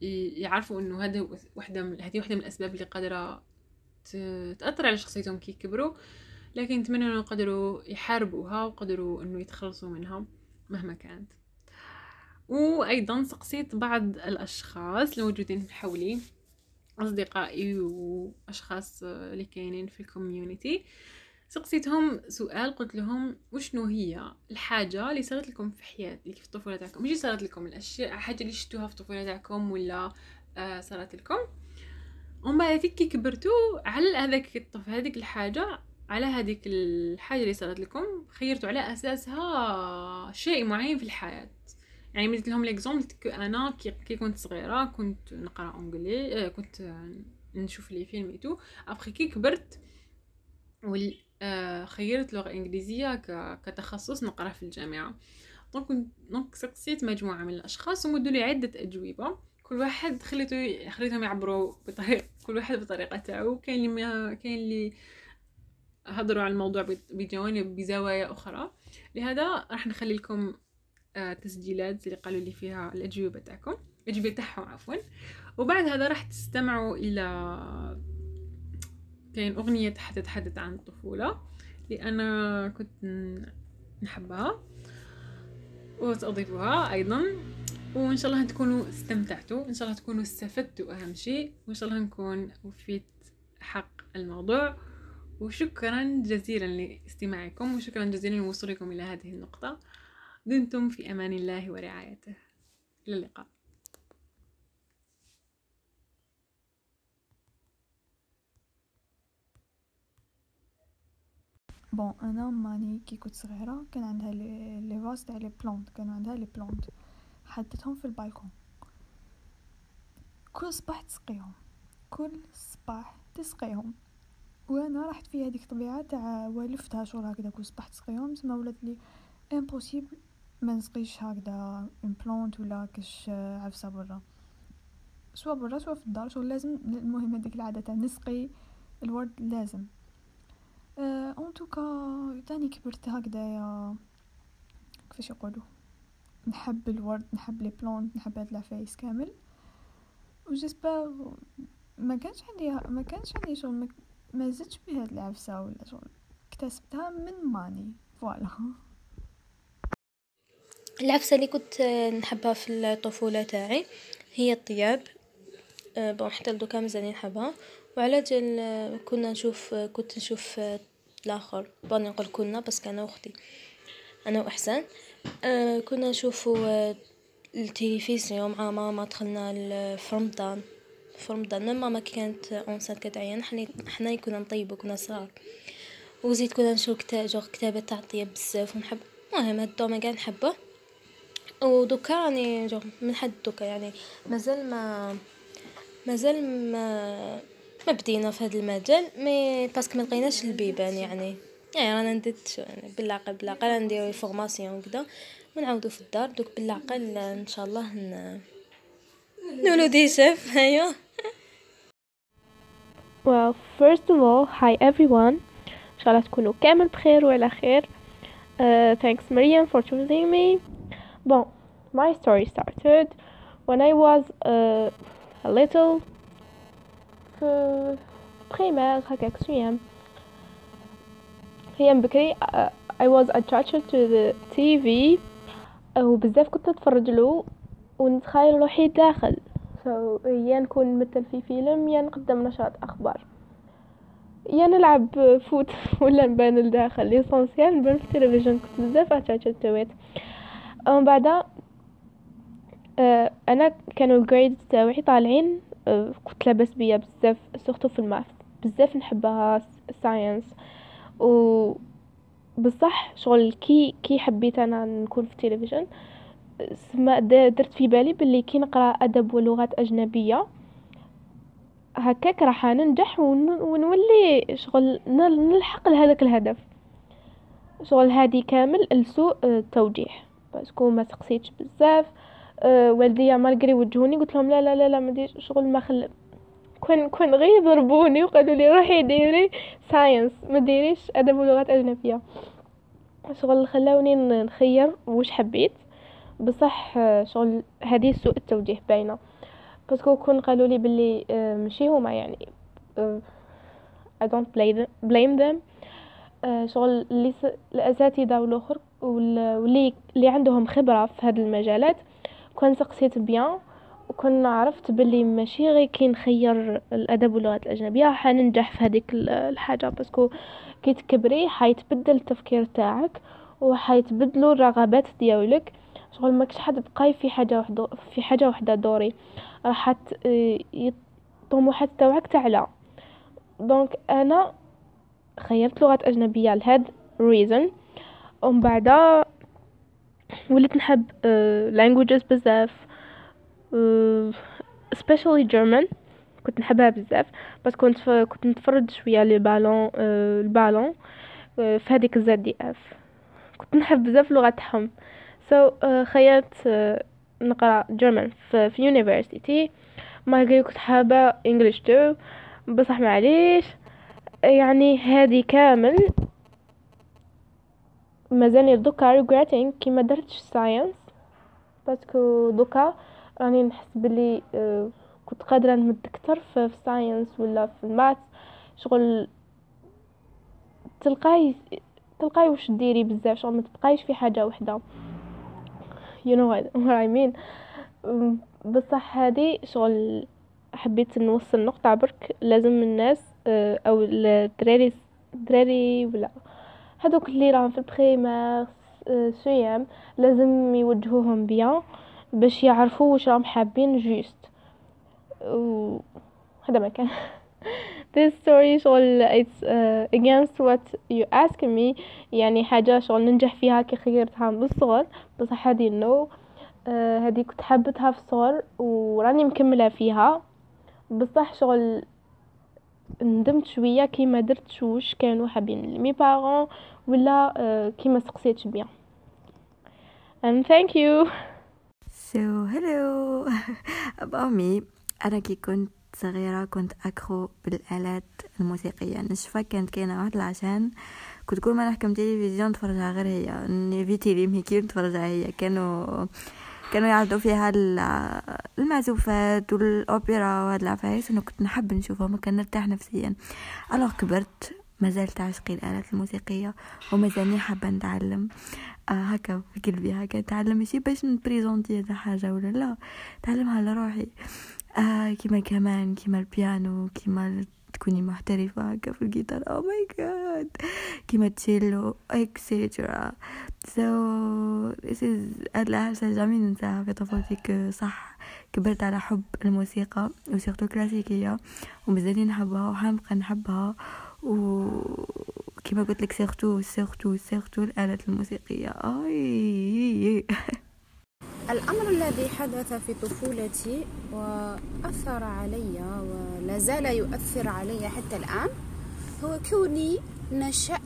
يعرفوا إنه هذا وحدة من هذه وحدة من الأسباب اللي قادرة تأثر على شخصيتهم كي يكبروا. لكن نتمنى إنه يقدروا يحاربوها وقدروا إنه يتخلصوا منها. مهما كانت. وأيضا سقسيت بعض الأشخاص الموجودين حولي أصدقائي وأشخاص اللي كاينين في ال community سقسيتهم سؤال قلت لهم وشنو هي الحاجة اللي صارت لكم في حياتك في الطفولة تاعكم؟ ماشي صارت لكم الأشياء حاجة اللي شفتوها في الطفولة تاعكم ولا آه صارت لكم؟ ومن بعد كي كبرتوا على هذاك الطف هذيك الحاجة على هذيك الحاجة اللي صارت لكم خيرتوا على أساسها شيء معين في الحياة. يعني مثل لهم l'exemple أنا كي كنت صغيرة كنت نقرأ anglais آه، كنت نشوف les films et tout après كي كبرت وال آه، خيرت لغة إنجليزية كتخصص نقرأ في الجامعة. donc donc سقسيت مجموعة من الأشخاص ومدوا لي عدة أجوبة. كل واحد خليته خليتهم يعبروا بطريقه كل واحد بطريقة تاعو. كاين اللي كاين اللي هضروا على الموضوع بجوانب بزوايا أخرى. لهذا راح نخلي لكم آه، تسجيلات اللي قالوا لي فيها الأجوبة تاعكم. الأجوبة تاعهم عفوا. وبعد هذا راح تستمعوا إلى كاين أغنية تتحدث عن الطفولة اللي أنا كنت نحبها وساضيفها أيضا. وإن شاء الله تكونوا استمتعتوا ان شاء الله تكونوا استفدتوا أهم شيء وإن شاء الله نكون وفيت حق الموضوع. وشكرا جزيلا لاستماعكم وشكرا جزيلا لوصولكم إلى هذه النقطة. دمتم في أمان الله ورعايته. إلى اللقاء. bon أنا ماني كي كنت صغيره كان عندها les vases تاع les plantes كانوا عندها les plantes حطيتهم في البالكون كل صباح تسقيهم كل صباح تسقيهم وأنا رحت في هذيك الطبيعة تاع والفتها شغل هكذا كل صباح تسقيهم تما ولات لي impossible ما نسقيش هكذا une plante ولا كاش عفسة برا. سوا برا سوا في الدار شغل لازم المهم هذيك العادة تاع نسقي الورد لازم. en أه tout cas تاني كبرت هكذايا كيفاش يقولوا؟ نحب الورد نحب les plantes نحب هاد العفايس كامل. و j'espère ما كانش عندي ما كانش عندي شغل ما زدتش بهاد العفسة ولا شغل. اكتسبتها من ماني. voilà. العفسة اللي كنت نحبها في الطفولة تاعي هي الطياب. أه، bon حتى لدوكا مازال نحبها. وعلى جال كنا نشوف كنت نشوف الآخر. باني نقول كنا بس كان أختي أنا وإحسان. كنا نشوفوا آه التلفزيون مع ماما دخلنا في رمضان. في رمضان ماما كانت اونسات كتعيا حنا حنا كنا نطيبو كنا صغار وزيد كنا نشوف كتاب جوغ كتابة تاع الطياب بزاف ونحب المهم هاد الدومين قاع نحبه ودوكا راني جوغ من حد دوكا يعني مازال ما مازال ما ما بدينا في هذا المجال مي باسكو ما لقيناش البيبان يعني يعني رانا نديت يعني بالعقل بالعقل نديرو formation وكذا ونعاودو في الدار دوك بالعقل ان شاء الله ن... نولو شيف ايوا Well, first of all, hi everyone. إن شاء الله تكونوا كامل بخير وعلى خير. Uh, thanks Mariam for choosing me. Bon, my story started when I was uh, a little في primaire هكاك سويام هي بكري uh, I was attracted to the TV وبزاف كنت نتفرج له ونتخيل روحي داخل so يا نكون نمثل في فيلم يا نقدم نشاط أخبار. يا نلعب foot *laughs* ولا نبان لداخل. l'essentiel نبان في التلفزيون. كنت بزاف attached to ومن بعد أنا كانوا ال grades تاوعي طالعين آه كنت لاباس بيا بزاف surtout في ال maths. بزاف نحبها science و بصح شغل كي كي حبيت أنا نكون في التلفزيون. سما درت في بالي باللي كي نقرأ أدب ولغات أجنبية. هكاك راح ننجح ونولي شغل نلحق لهذاك الهدف. شغل هادي كامل لسوء التوجيه parce que ما سقسيتش بزاف. أه والديا malgré وجهوني قلت لهم لا لا لا لا ما شغل ما خل كون كون غير ضربوني وقالوا لي روحي ديري science ما ديريش أدب ولغات أجنبية. شغل خلاوني نخير واش حبيت. بصح شغل هذه سوء التوجيه باينة. parce que كون قالوا لي باللي آه، ماشي هما يعني don't blame them آه، شغل اللي الأساتذة والأخر واللي اللي عندهم خبرة في هذه المجالات كون سقسيت bien وكون عرفت باللي ماشي غير كي نخير الأدب واللغات الأجنبية حننجح في هذيك الحاجة. parce que كي تكبري حيتبدل التفكير تاعك وحيتبدلوا الرغبات ديالك. شغل ماكش حتبقاي في حاجة وحده في حاجة وحدة دوري. راح الطموحات تاعك تعلى donc أنا خيرت لغات أجنبية لهاد reason ومن بعد وليت نحب languages بزاف especially German. كنت نحبها بزاف. بس كنت كنت نتفرج شوية les ballons ال ballon في هذيك ال ZDF. كنت نحب بزاف so so, uh, خيرت uh, نقرأ German في, في university ما كنت حابة English too بصح معليش. يعني هذه كامل. مازالني دوكا regretting كي ما درتش science parce que دوكا راني نحس بلي uh, كنت قادرة نمد أكثر في ال science ولا في ال maths شغل تلقاي تلقاي واش ديري بزاف شغل ما تبقايش في حاجة وحدة. You know what *laughs* I mean. بصح هذه شغل حبيت نوصل نقطة برك لازم الناس آه، أو الدراري دراري ولا هذوك اللي راهم في ال primaire CEM لازم يوجهوهم بيان باش يعرفوا واش راهم حابين juste. هذا ما كان. *laughs* this story شغل it's uh, against what you ask me. يعني حاجة شغل ننجح فيها كي خيرتها من الصغر. بصح هذه no هذه كنت حبتها في الصغر وراني مكملة فيها. بصح شغل ندمت شوية كي ما درتش واش كانوا حابين mes parents ولا uh, كي ما سقسيتش بيان and thank you. So hello. *laughs* About me أنا كي كنت صغيرة كنت accro بالآلات الموسيقية. نشفى كانت كاينة واحد ال chaîne كنت كل ما نحكم تلفزيون نتفرجها غير هي في تيليم هيك نتفرجها هي. كانوا كانوا يعرضوا فيها المعزوفات والأوبرا وهاد العفايس أنا كنت نحب نشوفهم كان نرتاح نفسيا. alors كبرت ما زلت عشقي الآلات الموسيقية وما زالني حابة نتعلم آه هكا في قلبي هكا نتعلم ماشي باش ن présenter هذا حاجة ولا لا. تعلمها لروحي. آه كيما كمان كيما البيانو كيما تكوني محترفة هكا في الجيتار. oh my God كيما cello etcetera so this is هاد الحاجة jamais ننساها في طفولتي صح كبرت على حب الموسيقى و surtout كلاسيكية ومازالي نحبها وحنبقى نحبها. و كما قلت لك surtout surtout surtout الآلات الموسيقية. اي *laughs* الأمر الذي حدث في طفولتي وأثر علي ولا زال يؤثر علي حتى الآن هو كوني نشأت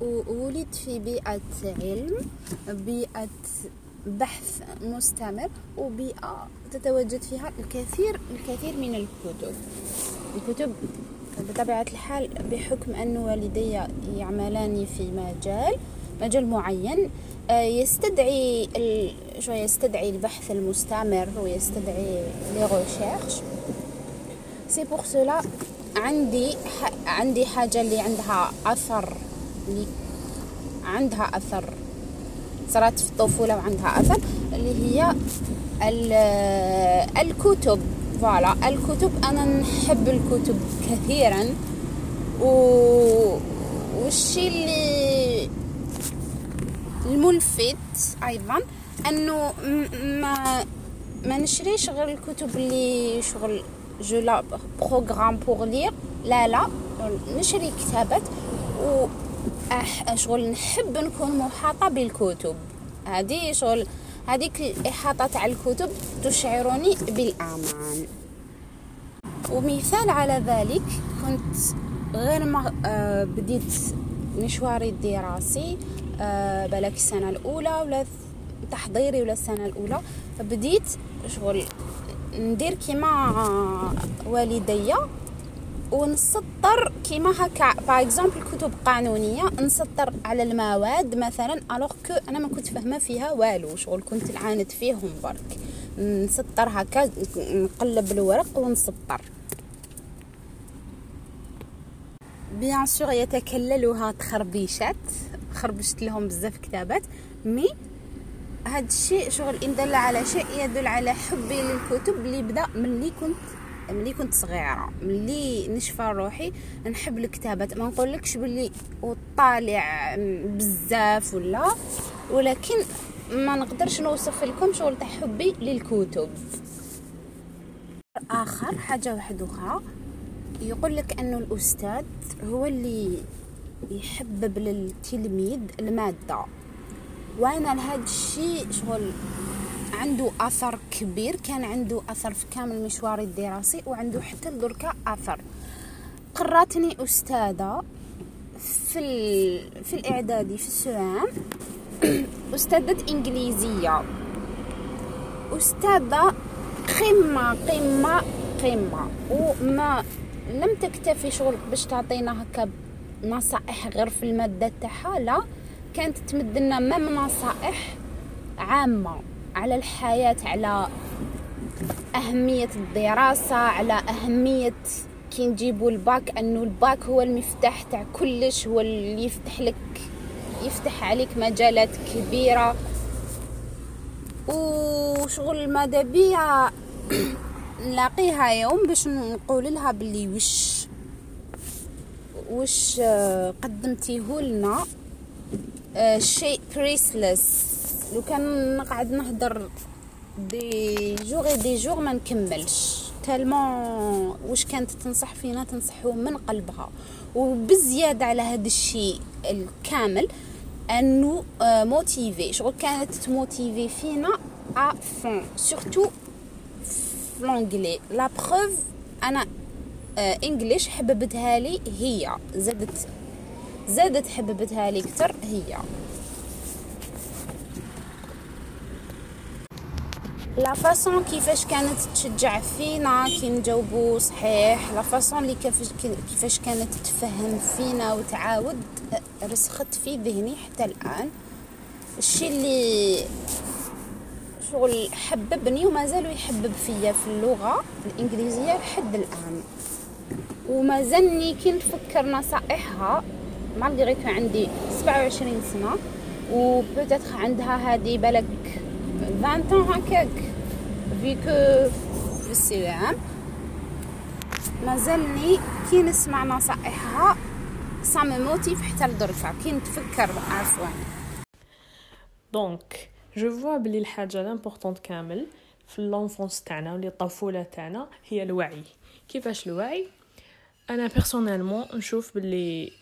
وولدت في بيئة علم بيئة بحث مستمر وبيئة تتواجد فيها الكثير الكثير من الكتب. الكتب بطبيعة الحال بحكم أن والدي يعملان في مجال مجال معين. يستدعي شو يستدعي البحث المستمر ويستدعي les recherches c'est pour cela عندي عندي حاجة اللي عندها أثر اللي عندها أثر. صارت في الطفولة وعندها أثر اللي هي الكتب. voilà الكتب أنا نحب الكتب كثيرا. و والشي اللي الملفت أيضا أنه ما ما نشريش غير الكتب اللي شغل je les programme pour lire لا لا نشري كتابات و شغل نحب نكون محاطة بالكتب. هذه شغل هذيك الإحاطة تاع الكتب تشعرني بالأمان. ومثال على ذلك كنت غير ما آه، بديت مشواري الدراسي. بلاك السنة الأولى ولا تحضيري ولا السنة الأولى. بديت شغل ندير كيما والديا ونسطر كيما هكا. par exemple كتب قانونية نسطر على المواد مثلا alors que أنا ما كنت فاهمة فيها والو. شغل كنت نعاند فيهم برك. نسطر هكا نقلب الورق ونسطر. bien sûr يتكللها تخربيشات. خربشت لهم بزاف كتابات. mais هاد الشيء شغل ان دل على شيء يدل على حبي للكتب اللي بدا ملي كنت ملي كنت صغيرة. ملي نشفى روحي نحب الكتابات. ما نقولكش بلي وطالع بزاف ولا ولكن ما نقدرش نوصف لكم شغل تاع حبي للكتب. آخر حاجة واحدة أخرى يقول لك انه الأستاذ هو اللي يحبب للتلميذ المادة. وأنا لهذا الشيء شغل عنده أثر كبير كان عنده أثر في كامل مشواري الدراسي وعنده حتى لدركا أثر. قراتني أستاذة في في الإعدادي في السوام. *coughs* أستاذة إنجليزية. أستاذة قمة قمة قمة. وما لم تكتفي شغل باش تعطينا هكا نصائح غير في المادة تاعها؟ لا. كانت تمد لنا مام نصائح عامة على الحياة على أهمية الدراسة على أهمية كي نجيبوا الباك انه الباك هو المفتاح تاع كلش هو اللي يفتح لك يفتح عليك مجالات كبيرة. وشغل ماذا بيا *clears throat* نلاقيها يوم باش نقول لها بلي وش وش قدمتيه لنا؟ آه، شيء priceless لو كان نقعد نهضر des jours des jours ما نكملش. tellement واش كانت تنصح فينا تنصحو من قلبها. وبزيادة على هذا الشيء الكامل انه motiver شغل كانت ت motiver فينا à fond surtout في l'anglais la prof أنا English حببتها لي هي. زادت زادت حببتها لي أكثر هي. لا فاصون كيفاش كانت تشجع فينا كي نجاوبو صحيح. لا فاصون اللي كيفاش كانت تفهم فينا وتعاود رسخت في ذهني حتى الآن. الشيء اللي شغل حببني وما زالوا يحبب فيا في اللغة الإنجليزية لحد الآن. وما زالني كي نفكر نصائحها مالغري كان عندي 27 سنة و peut-être عندها هذه بالك 20 ans هكاك. في كو في ال CEM مازالني كي نسمع نصائحها ça me motive حتى لدركا كي نتفكر عفوا. donc je vois بلي الحاجة l'importante كامل في l'enfance تاعنا ولي الطفولة تاعنا هي الوعي. كيفاش الوعي؟ أنا personnellement نشوف باللي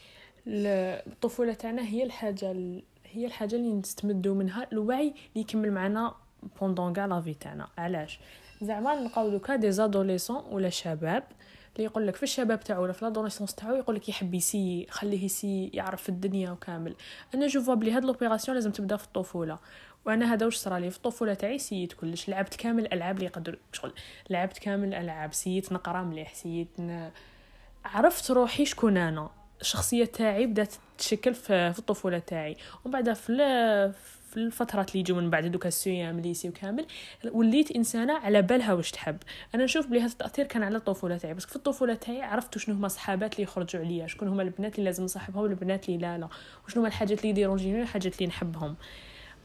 الطفولة تاعنا هي الحاجة هي الحاجة اللي نستمدوا منها الوعي اللي يكمل معنا pendant كاع la vie تاعنا. علاش؟ زعما نلقاو دوكا des adolescents ولا شباب اللي يقول لك في الشباب تاعو ولا في l'adolescence تاعو يقول لك يحب يسي خليه يسي يعرف الدنيا وكامل. أنا je vois بلي هاد l'opération لازم تبدا في الطفولة. وأنا هذا واش صرالي في الطفولة تاعي سيت كلش. لعبت كامل الألعاب اللي يقدر شغل لعبت كامل الألعاب. سيت نقرا مليح سيت ن... عرفت روحي شكون أنا. الشخصية تاعي بدات تشكل في, الطفولة تاعي. ومن بعد في في الفترات اللي يجوا من بعد دوكا ال CEM lycée وكامل وليت إنسانة على بالها واش تحب. أنا نشوف بلي هذا التأثير كان على الطفولة تاعي. بس في الطفولة تاعي عرفت شنو هما صحابات اللي يخرجوا عليا شكون هما البنات اللي لازم نصاحبهم والبنات اللي لا لا. وشنو هما الحاجات اللي يديرونجيني والحاجات اللي نحبهم.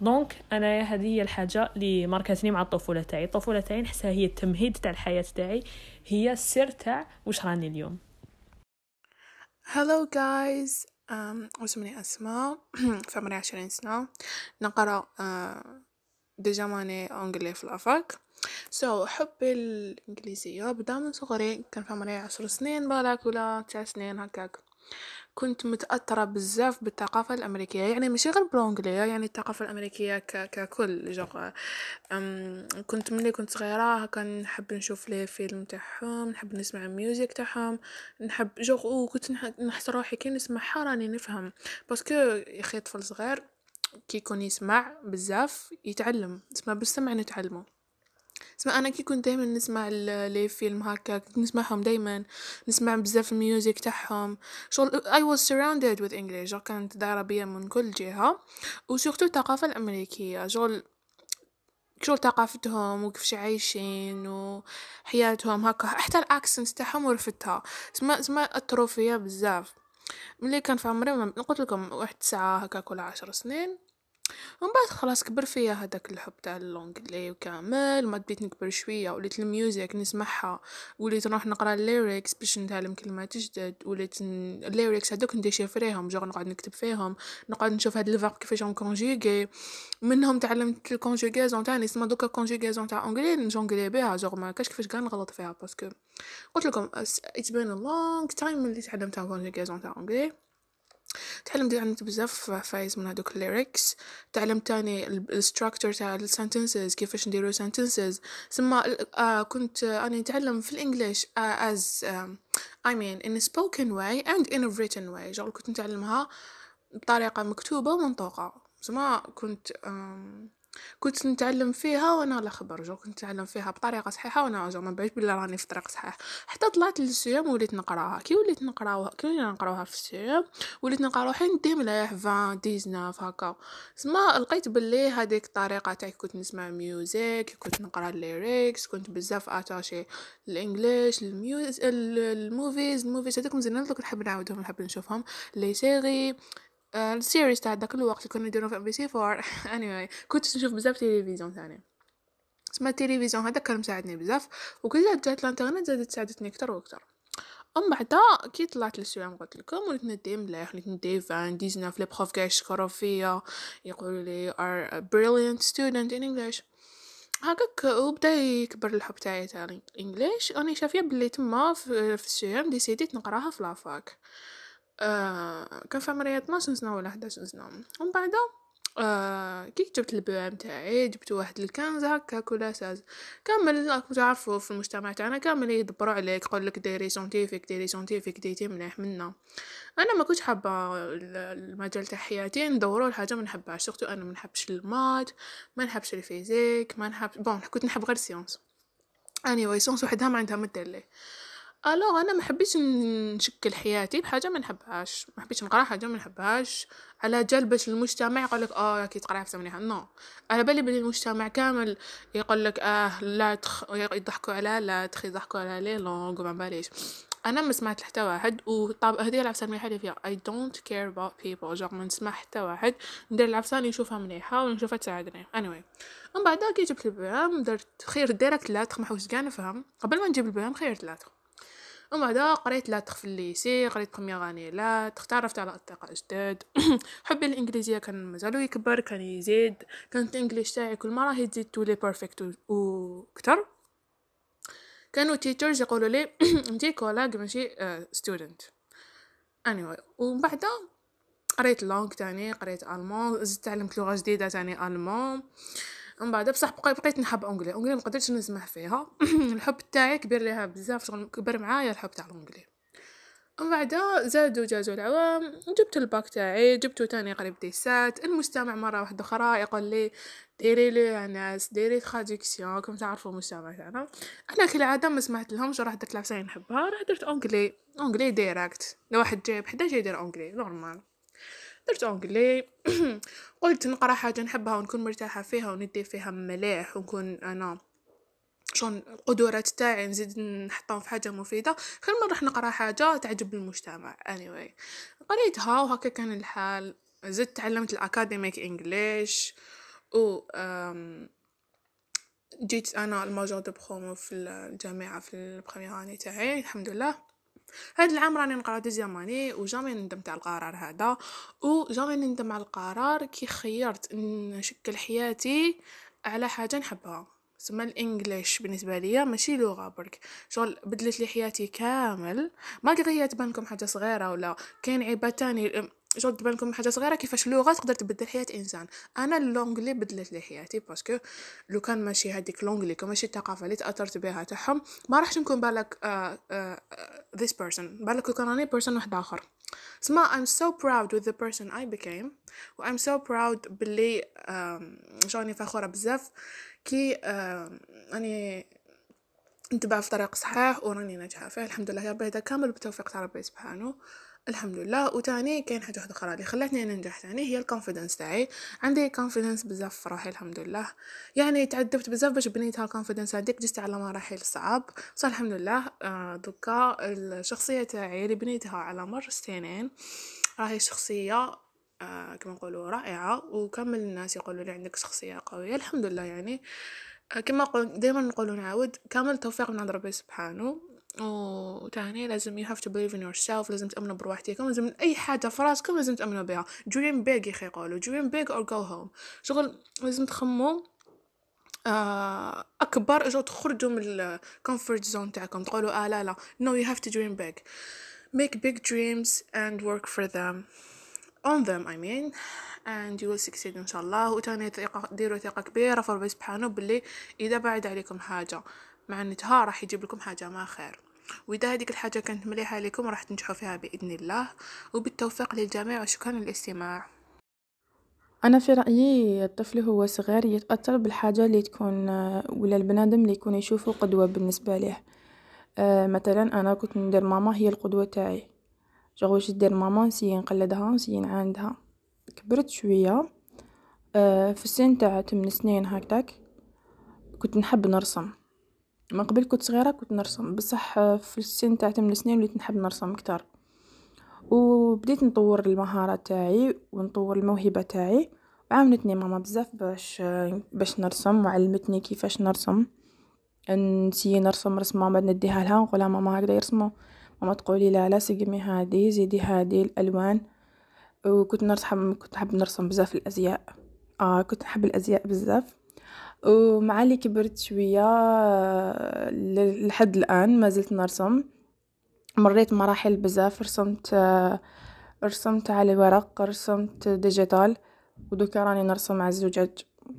donc أنا هذه هي الحاجة اللي ماركتني مع الطفولة تاعي. الطفولة تاعي نحسها هي التمهيد تاع الحياة تاعي هي السر تاع واش راني اليوم. Guys. Um, اسمي أسماء. في عمري عشرين سنة. نقرأ uh, déjà ماني anglais في la fac so so, حبي الإنجليزية بدا من صغري كان في عمري عشر سنين بالك ولا تسع سنين هكاك. كنت متأثرة بزاف بالثقافة الأمريكية يعني ماشي غير بال anglais يعني الثقافة الأمريكية ك... ككل جوغ. كنت ملي كنت صغيرة كان نحب نشوف les films تاعهم نحب نسمع ال music تاعهم نحب جوغ وكنت نحس روحي كي نسمعها راني نفهم parce que يا طفل صغير كي يكون يسمع بزاف يتعلم اسمع بالسمع نتعلمه اسمع أنا كي كنت دائما نسمع les films هكا كنت نسمعهم دائما نسمع بزاف ال music تاعهم. شغل I was surrounded with English كانت دايرة بيا من كل جهة. و surtout الثقافة الأمريكية. شغل شغل ثقافتهم وكيفاش عايشين وحياتهم هكا. حتى ال accent تاعهم ورفتها اسمع اسمع اثروا فيا بزاف. ملي كان في عمري قلت لكم واحد ساعة هكا كل عشر سنين. ومن بعد خلاص كبر فيا هداك الحب تاع l'anglais وكامل ما بديت نكبر شوية وليت ال music نسمعها وليت نروح نقرا ال lyrics باش نتعلم كلمات جدد وليت ال lyrics هذوك نديشيفريهم جوغ نقعد نكتب فيهم نقعد نشوف هاد ال verb كيفاش هم conjugués منهم تعلمت ال conjugaison تاعي نسمع دوكا ال conjugaison تاع anglais نجونغلي بها جوغ ما كاش كيفاش كاع نغلط فيها parce que. قلت لكم it's been long time ملي تعلمت ال conjugaison تاع anglais تعلمت تعلمت بزاف phrases من هادوك ال lyrics تعلمت تاني ال structure تاع ال sentences كيفاش نديرو sentences سما آه كنت آه اني نتعلم في ال English in a spoken way and in a written way. جعل كنت نتعلمها بطريقة مكتوبة ومنطوقة. سما كنت um, كنت نتعلم فيها وأنا على خبر جو كنت نتعلم فيها بطريقة صحيحة وأنا جو ما باش بلا راني في طريق صحيح. حتى طلعت لل CEM وليت نقراها. كي وليت نقراوها كي وليت نقراوها في ال CEM وليت نقرا روحي ندي مليح 20 19 هكا. سما لقيت باللي هذيك الطريقة تاعي كنت نسمع music كنت نقرا ال lyrics كنت بزاف attachée الانجليش الميوز الموفيز الموفيز هذوك مزيان كنت نحب نعاودهم نحب نشوفهم. les séries ال series تاع داك الوقت كنا نديرو في أم بي سي 4 اني *laughs* كنت نشوف بزاف تلفزيون ثاني. سما التلفزيون هذا كان مساعدني بزاف. وكي زاد جات الإنترنت زادت ساعدتني أكثر وأكثر. أم بعدا كي طلعت لل CEM قلت لكم وليت ندي مليح وليت ندي vingt dix-neuf les profs كاع يشكروا فيا يقولوا لي a brilliant student in English. هكاك وبدا يكبر الحب تاعي تاع ال English راني شافية بلي تما في, في ال CEM ديسيديت نقراها في la fac. آه كان في عمري 12 سنة ولا 11 سنة. ومن بعد آه كي جبت ال BEM تاعي جبت واحد ال quinze هكاك ولا seize كامل راكم تعرفوا في المجتمع تاعنا كامل يدبروا عليك يقول لك ديري scientifique ديري scientifique ديتي مليح منا أنا ما كنتش حابة المجال تاع حياتي ندوروا لحاجة ما نحبهاش surtout أنا ما نحبش ال maths ما نحبش ال physique ما نحب bon كنت نحب غير sciences اني anyway sciences وحدها ما عندها مدة لي. alors أنا ما حبيتش نشكل حياتي بحاجة ما نحبهاش. ما حبيتش نقرا حاجة ما نحبهاش. على جال باش المجتمع يقول لك آه كي تقرا حاجة مليحه non. على بالي بلي المجتمع كامل يقول لك آه lettres يضحكوا على lettres يضحكوا على les langues ما باليش. أنا ما سمعت حتى واحد وطاب هذه العفسه المليحه اللي فيها. I don't care about people. جوغ ما نسمع حتى واحد. ندير العفسه اللي نشوفها مليحة ونشوفها تساعدني. Anyway. من بعد كي جبت ال BEM درت خير direct لا ما حوست كاع نفهم. قبل ما نجيب ال BEM خير ثلاثة ومن بعد قريت lettres في ال lycée قريت première année lettres تعرفت على أصدقاء جداد. *clears throat* حبي الإنجليزية كان مازالو يكبر كان يزيد. كانت ال English تاعي كل مرة هي تزيد تولي perfect وكتر كانوا teachers يقولوا لي *clears throat* أنتي colleague ماشي student anyway ومن بعد قريت langues تاني قريت allemand زدت تعلمت لغة جديدة تاني allemand من بعد بصح بقيت نحب anglais anglais ما قدرتش نسمح فيها. *clears throat* الحب تاعي كبر ليها بزاف شغل كبر معايا الحب تاع ال anglais ومن بعد زادوا جازوا العوام جبت الباك تاعي جبتو تاني قريب dix-sept. المجتمع مرة واحدة أخرى يقول لي ديري l'ENS ديري traduction كم تعرفوا المجتمع تاعنا. أنا كالعادة ما سمعت لهمش ورحت درت العفسة نحبها رحت درت anglais anglais direct لو واحد جايب حدا جاي يدير anglais normal درت anglais *clears throat* قلت نقرا حاجة نحبها ونكون مرتاحة فيها وندي فيها مليح ونكون أنا شلون القدرات تاعي نزيد نحطهم في حاجة مفيدة. خير ما نروح نقرا حاجة تعجب المجتمع. Anyway قريتها وهكا كان الحال. زدت تعلمت ال academic English و جيت أنا ال major de promo في الجامعة في ال première année تاعي. الحمد لله. هاد العام راني نقرا deuxième année و jamais ندمت على القرار هذا و jamais نندم على القرار كي خيرت نشكل حياتي على حاجة نحبها. سما ال English بالنسبة ليا ماشي لغة برك. شغل بدلت لي حياتي كامل. ما هي تبان لكم حاجة صغيرة ولا؟ كاين عباد تاني؟ شغل تبان لكم حاجة صغيرة كيفاش لغه تقدر تبدل حياة إنسان؟ أنا l'anglais بدلت لي حياتي parce que لو كان ماشي هذيك l'anglais كو ماشي الثقافة اللي تأثرت بها تاعهم. ما راحش نكون بالك uh, uh, this person. بالك كان راني person واحد آخر. سما I'm so proud with the person I became و so proud باللي um, جاني فخورة بزاف. كي uh, أني نتبع في طريق صحيح وراني ناجحة فيه. الحمد لله يا ربي هذا كامل بتوفيق تاع ربي سبحانه. الحمد لله. وتاني كاين حاجة واحدة أخرى اللي خلاتني ننجح تاني هي ال confidence تاعي. عندي confidence بزاف في روحي الحمد لله. يعني تعذبت بزاف باش بنيت هالكونفيدنس هذيك جست على مراحل صعب. بصح الحمد لله. آه دوكا الشخصية تاعي اللي بنيتها على مر سنين راهي شخصية آه كما نقولوا رائعة. وكمل الناس يقولوا لي عندك شخصية قوية الحمد لله يعني. آه كما قل دائما نقولوا نعاود كامل توفيق من عند ربي سبحانه. وتاني لازم you have to believe in yourself لازم تأمنوا بروحتكم لازم أي حاجة في راسكم لازم تأمنوا بها. dream big يا يقولوا dream big or go home. شغل لازم تخموا آه أكبر إجو تخرجوا من ال comfort zone تاعكم. تقولوا آه لا لا. No you have to dream big. Make big dreams and work for them. On them I mean. And you will succeed إن شاء الله. وتاني ثقة ديروا ثقة كبيرة في ربي سبحانه باللي إذا بعد عليكم حاجة معناتها راح يجيب لكم حاجة ما خير. وإذا هذيك الحاجة كانت مليحة لكم راح تنجحوا فيها بإذن الله. وبالتوفيق للجميع وشكرا للاستماع. أنا في رأيي الطفل هو صغير يتأثر بالحاجة اللي تكون ولا البنادم اللي يكون يشوفه قدوة بالنسبة له. أه مثلا أنا كنت ندير ماما هي القدوة تاعي. شغل واش دير ماما؟ نسيي نقلدها نسيي نعاندها كبرت شوية. أه في السن تاع تمن سنين هكذاك كنت نحب نرسم. من قبل كنت صغيرة كنت نرسم بصح في السن تاع تمن سنين وليت نحب نرسم كتر وبديت نطور المهارة تاعي ونطور الموهبة تاعي وعاونتني ماما بزاف باش باش نرسم وعلمتني كيفاش نرسم. نسي نرسم رسمة بعد نديها لها نقولها ماما هكذا يرسموا. ماما تقولي لا لا سقمي هادي زيدي هادي الألوان. وكنت نرسم كنت نحب نرسم بزاف الأزياء. آه كنت نحب الأزياء بزاف. ومع اللي كبرت شوية لحد الآن ما زلت نرسم. مريت مراحل بزاف رسمت رسمت على ورق رسمت digital. ودوكا راني نرسم على الزجاج.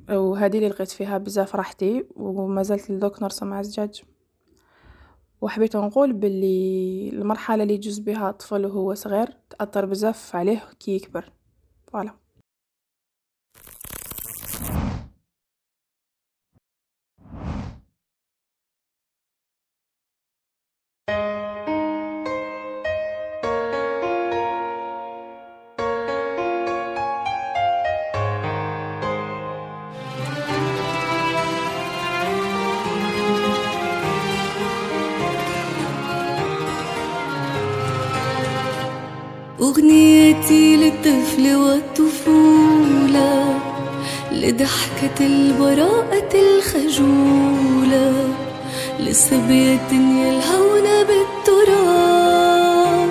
وهذه اللي لقيت فيها بزاف راحتي وما زلت لدوك نرسم على الزجاج. وحبيت نقول باللي المرحلة اللي يجوز بها الطفل وهو صغير تأثر بزاف عليه كي يكبر. voilà. أغنيتي للطفل والطفولة لضحكة البراءة الخجولة لصبية يلهون بالتراب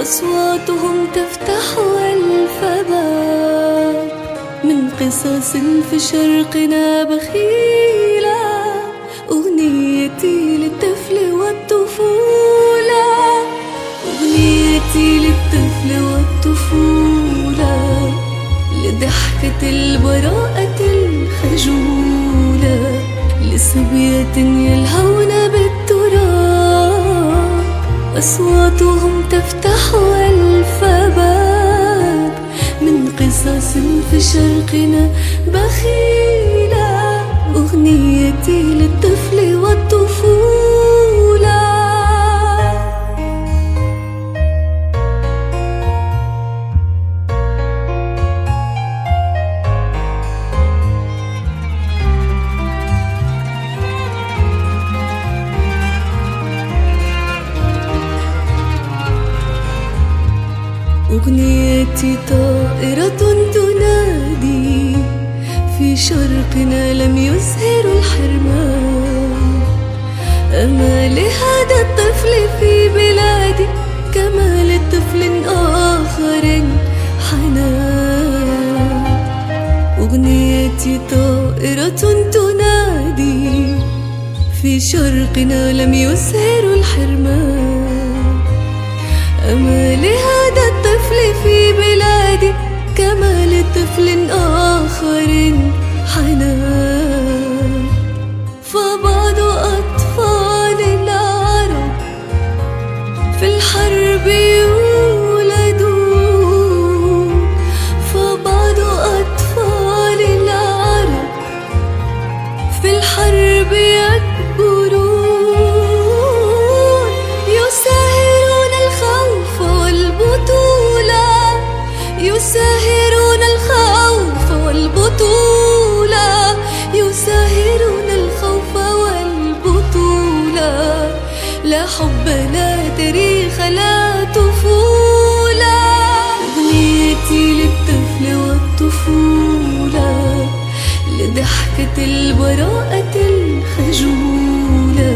أصواتهم تفتح الفباب من قصص في شرقنا بخيلة أغنيتي للطفل والطفولة. لضحكة البراءة الخجولة لصبية يلهون بالتراب أصواتهم تفتح الفباب. من قصص في شرقنا بخيلة أغنيتي للطفل والطفولة لهذا الطفل في بلادي كما لطفل آخر حنان. أغنيتي طائرة تنادي في شرقنا لم يزهر الحرمان. أما لهذا الطفل في بلادي كما لطفل آخر حنان. والطفولة لضحكة البراءة الخجولة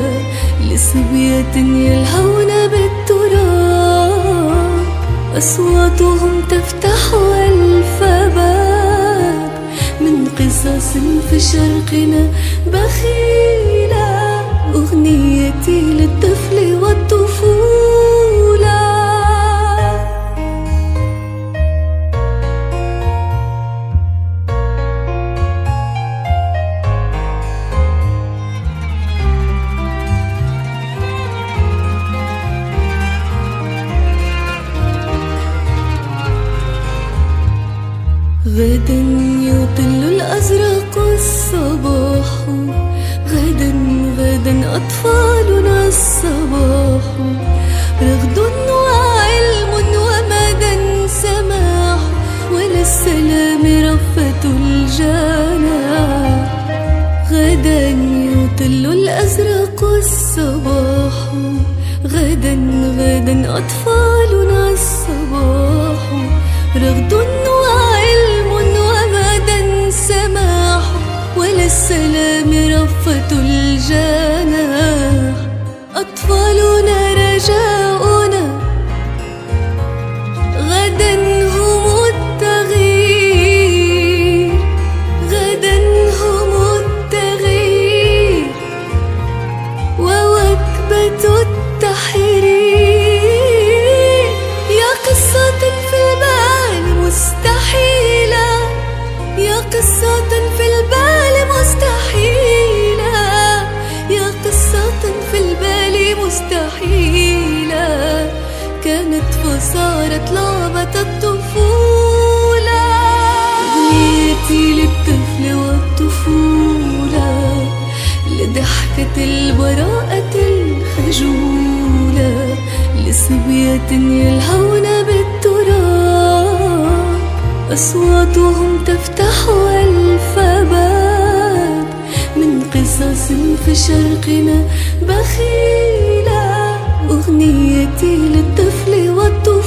لصبية يلهون بالتراب أصواتهم تفتح الفباب من قصص في شرقنا بخيلة أغنيتي للطفل والطفولة. غدا يطل الأزرق الصباح. غدا غدا أطفالنا الصباح. رغد وعلم ومدى سماح. وللسلام رفة الجناح. غدا يطل الأزرق الصباح. غدا غدا أطفالنا الصباح. رغد وللسلام رفة الجناح. أطفالنا رجاؤنا فصارت لعبة الطفولة. أغنيتي للطفل والطفولة لضحكة البراءة الخجولة لصبية يلهون بالتراب. أصواتهم تفتح الفباب من قصص في شرقنا بخيلة. أغنيتي للطفل والطفولة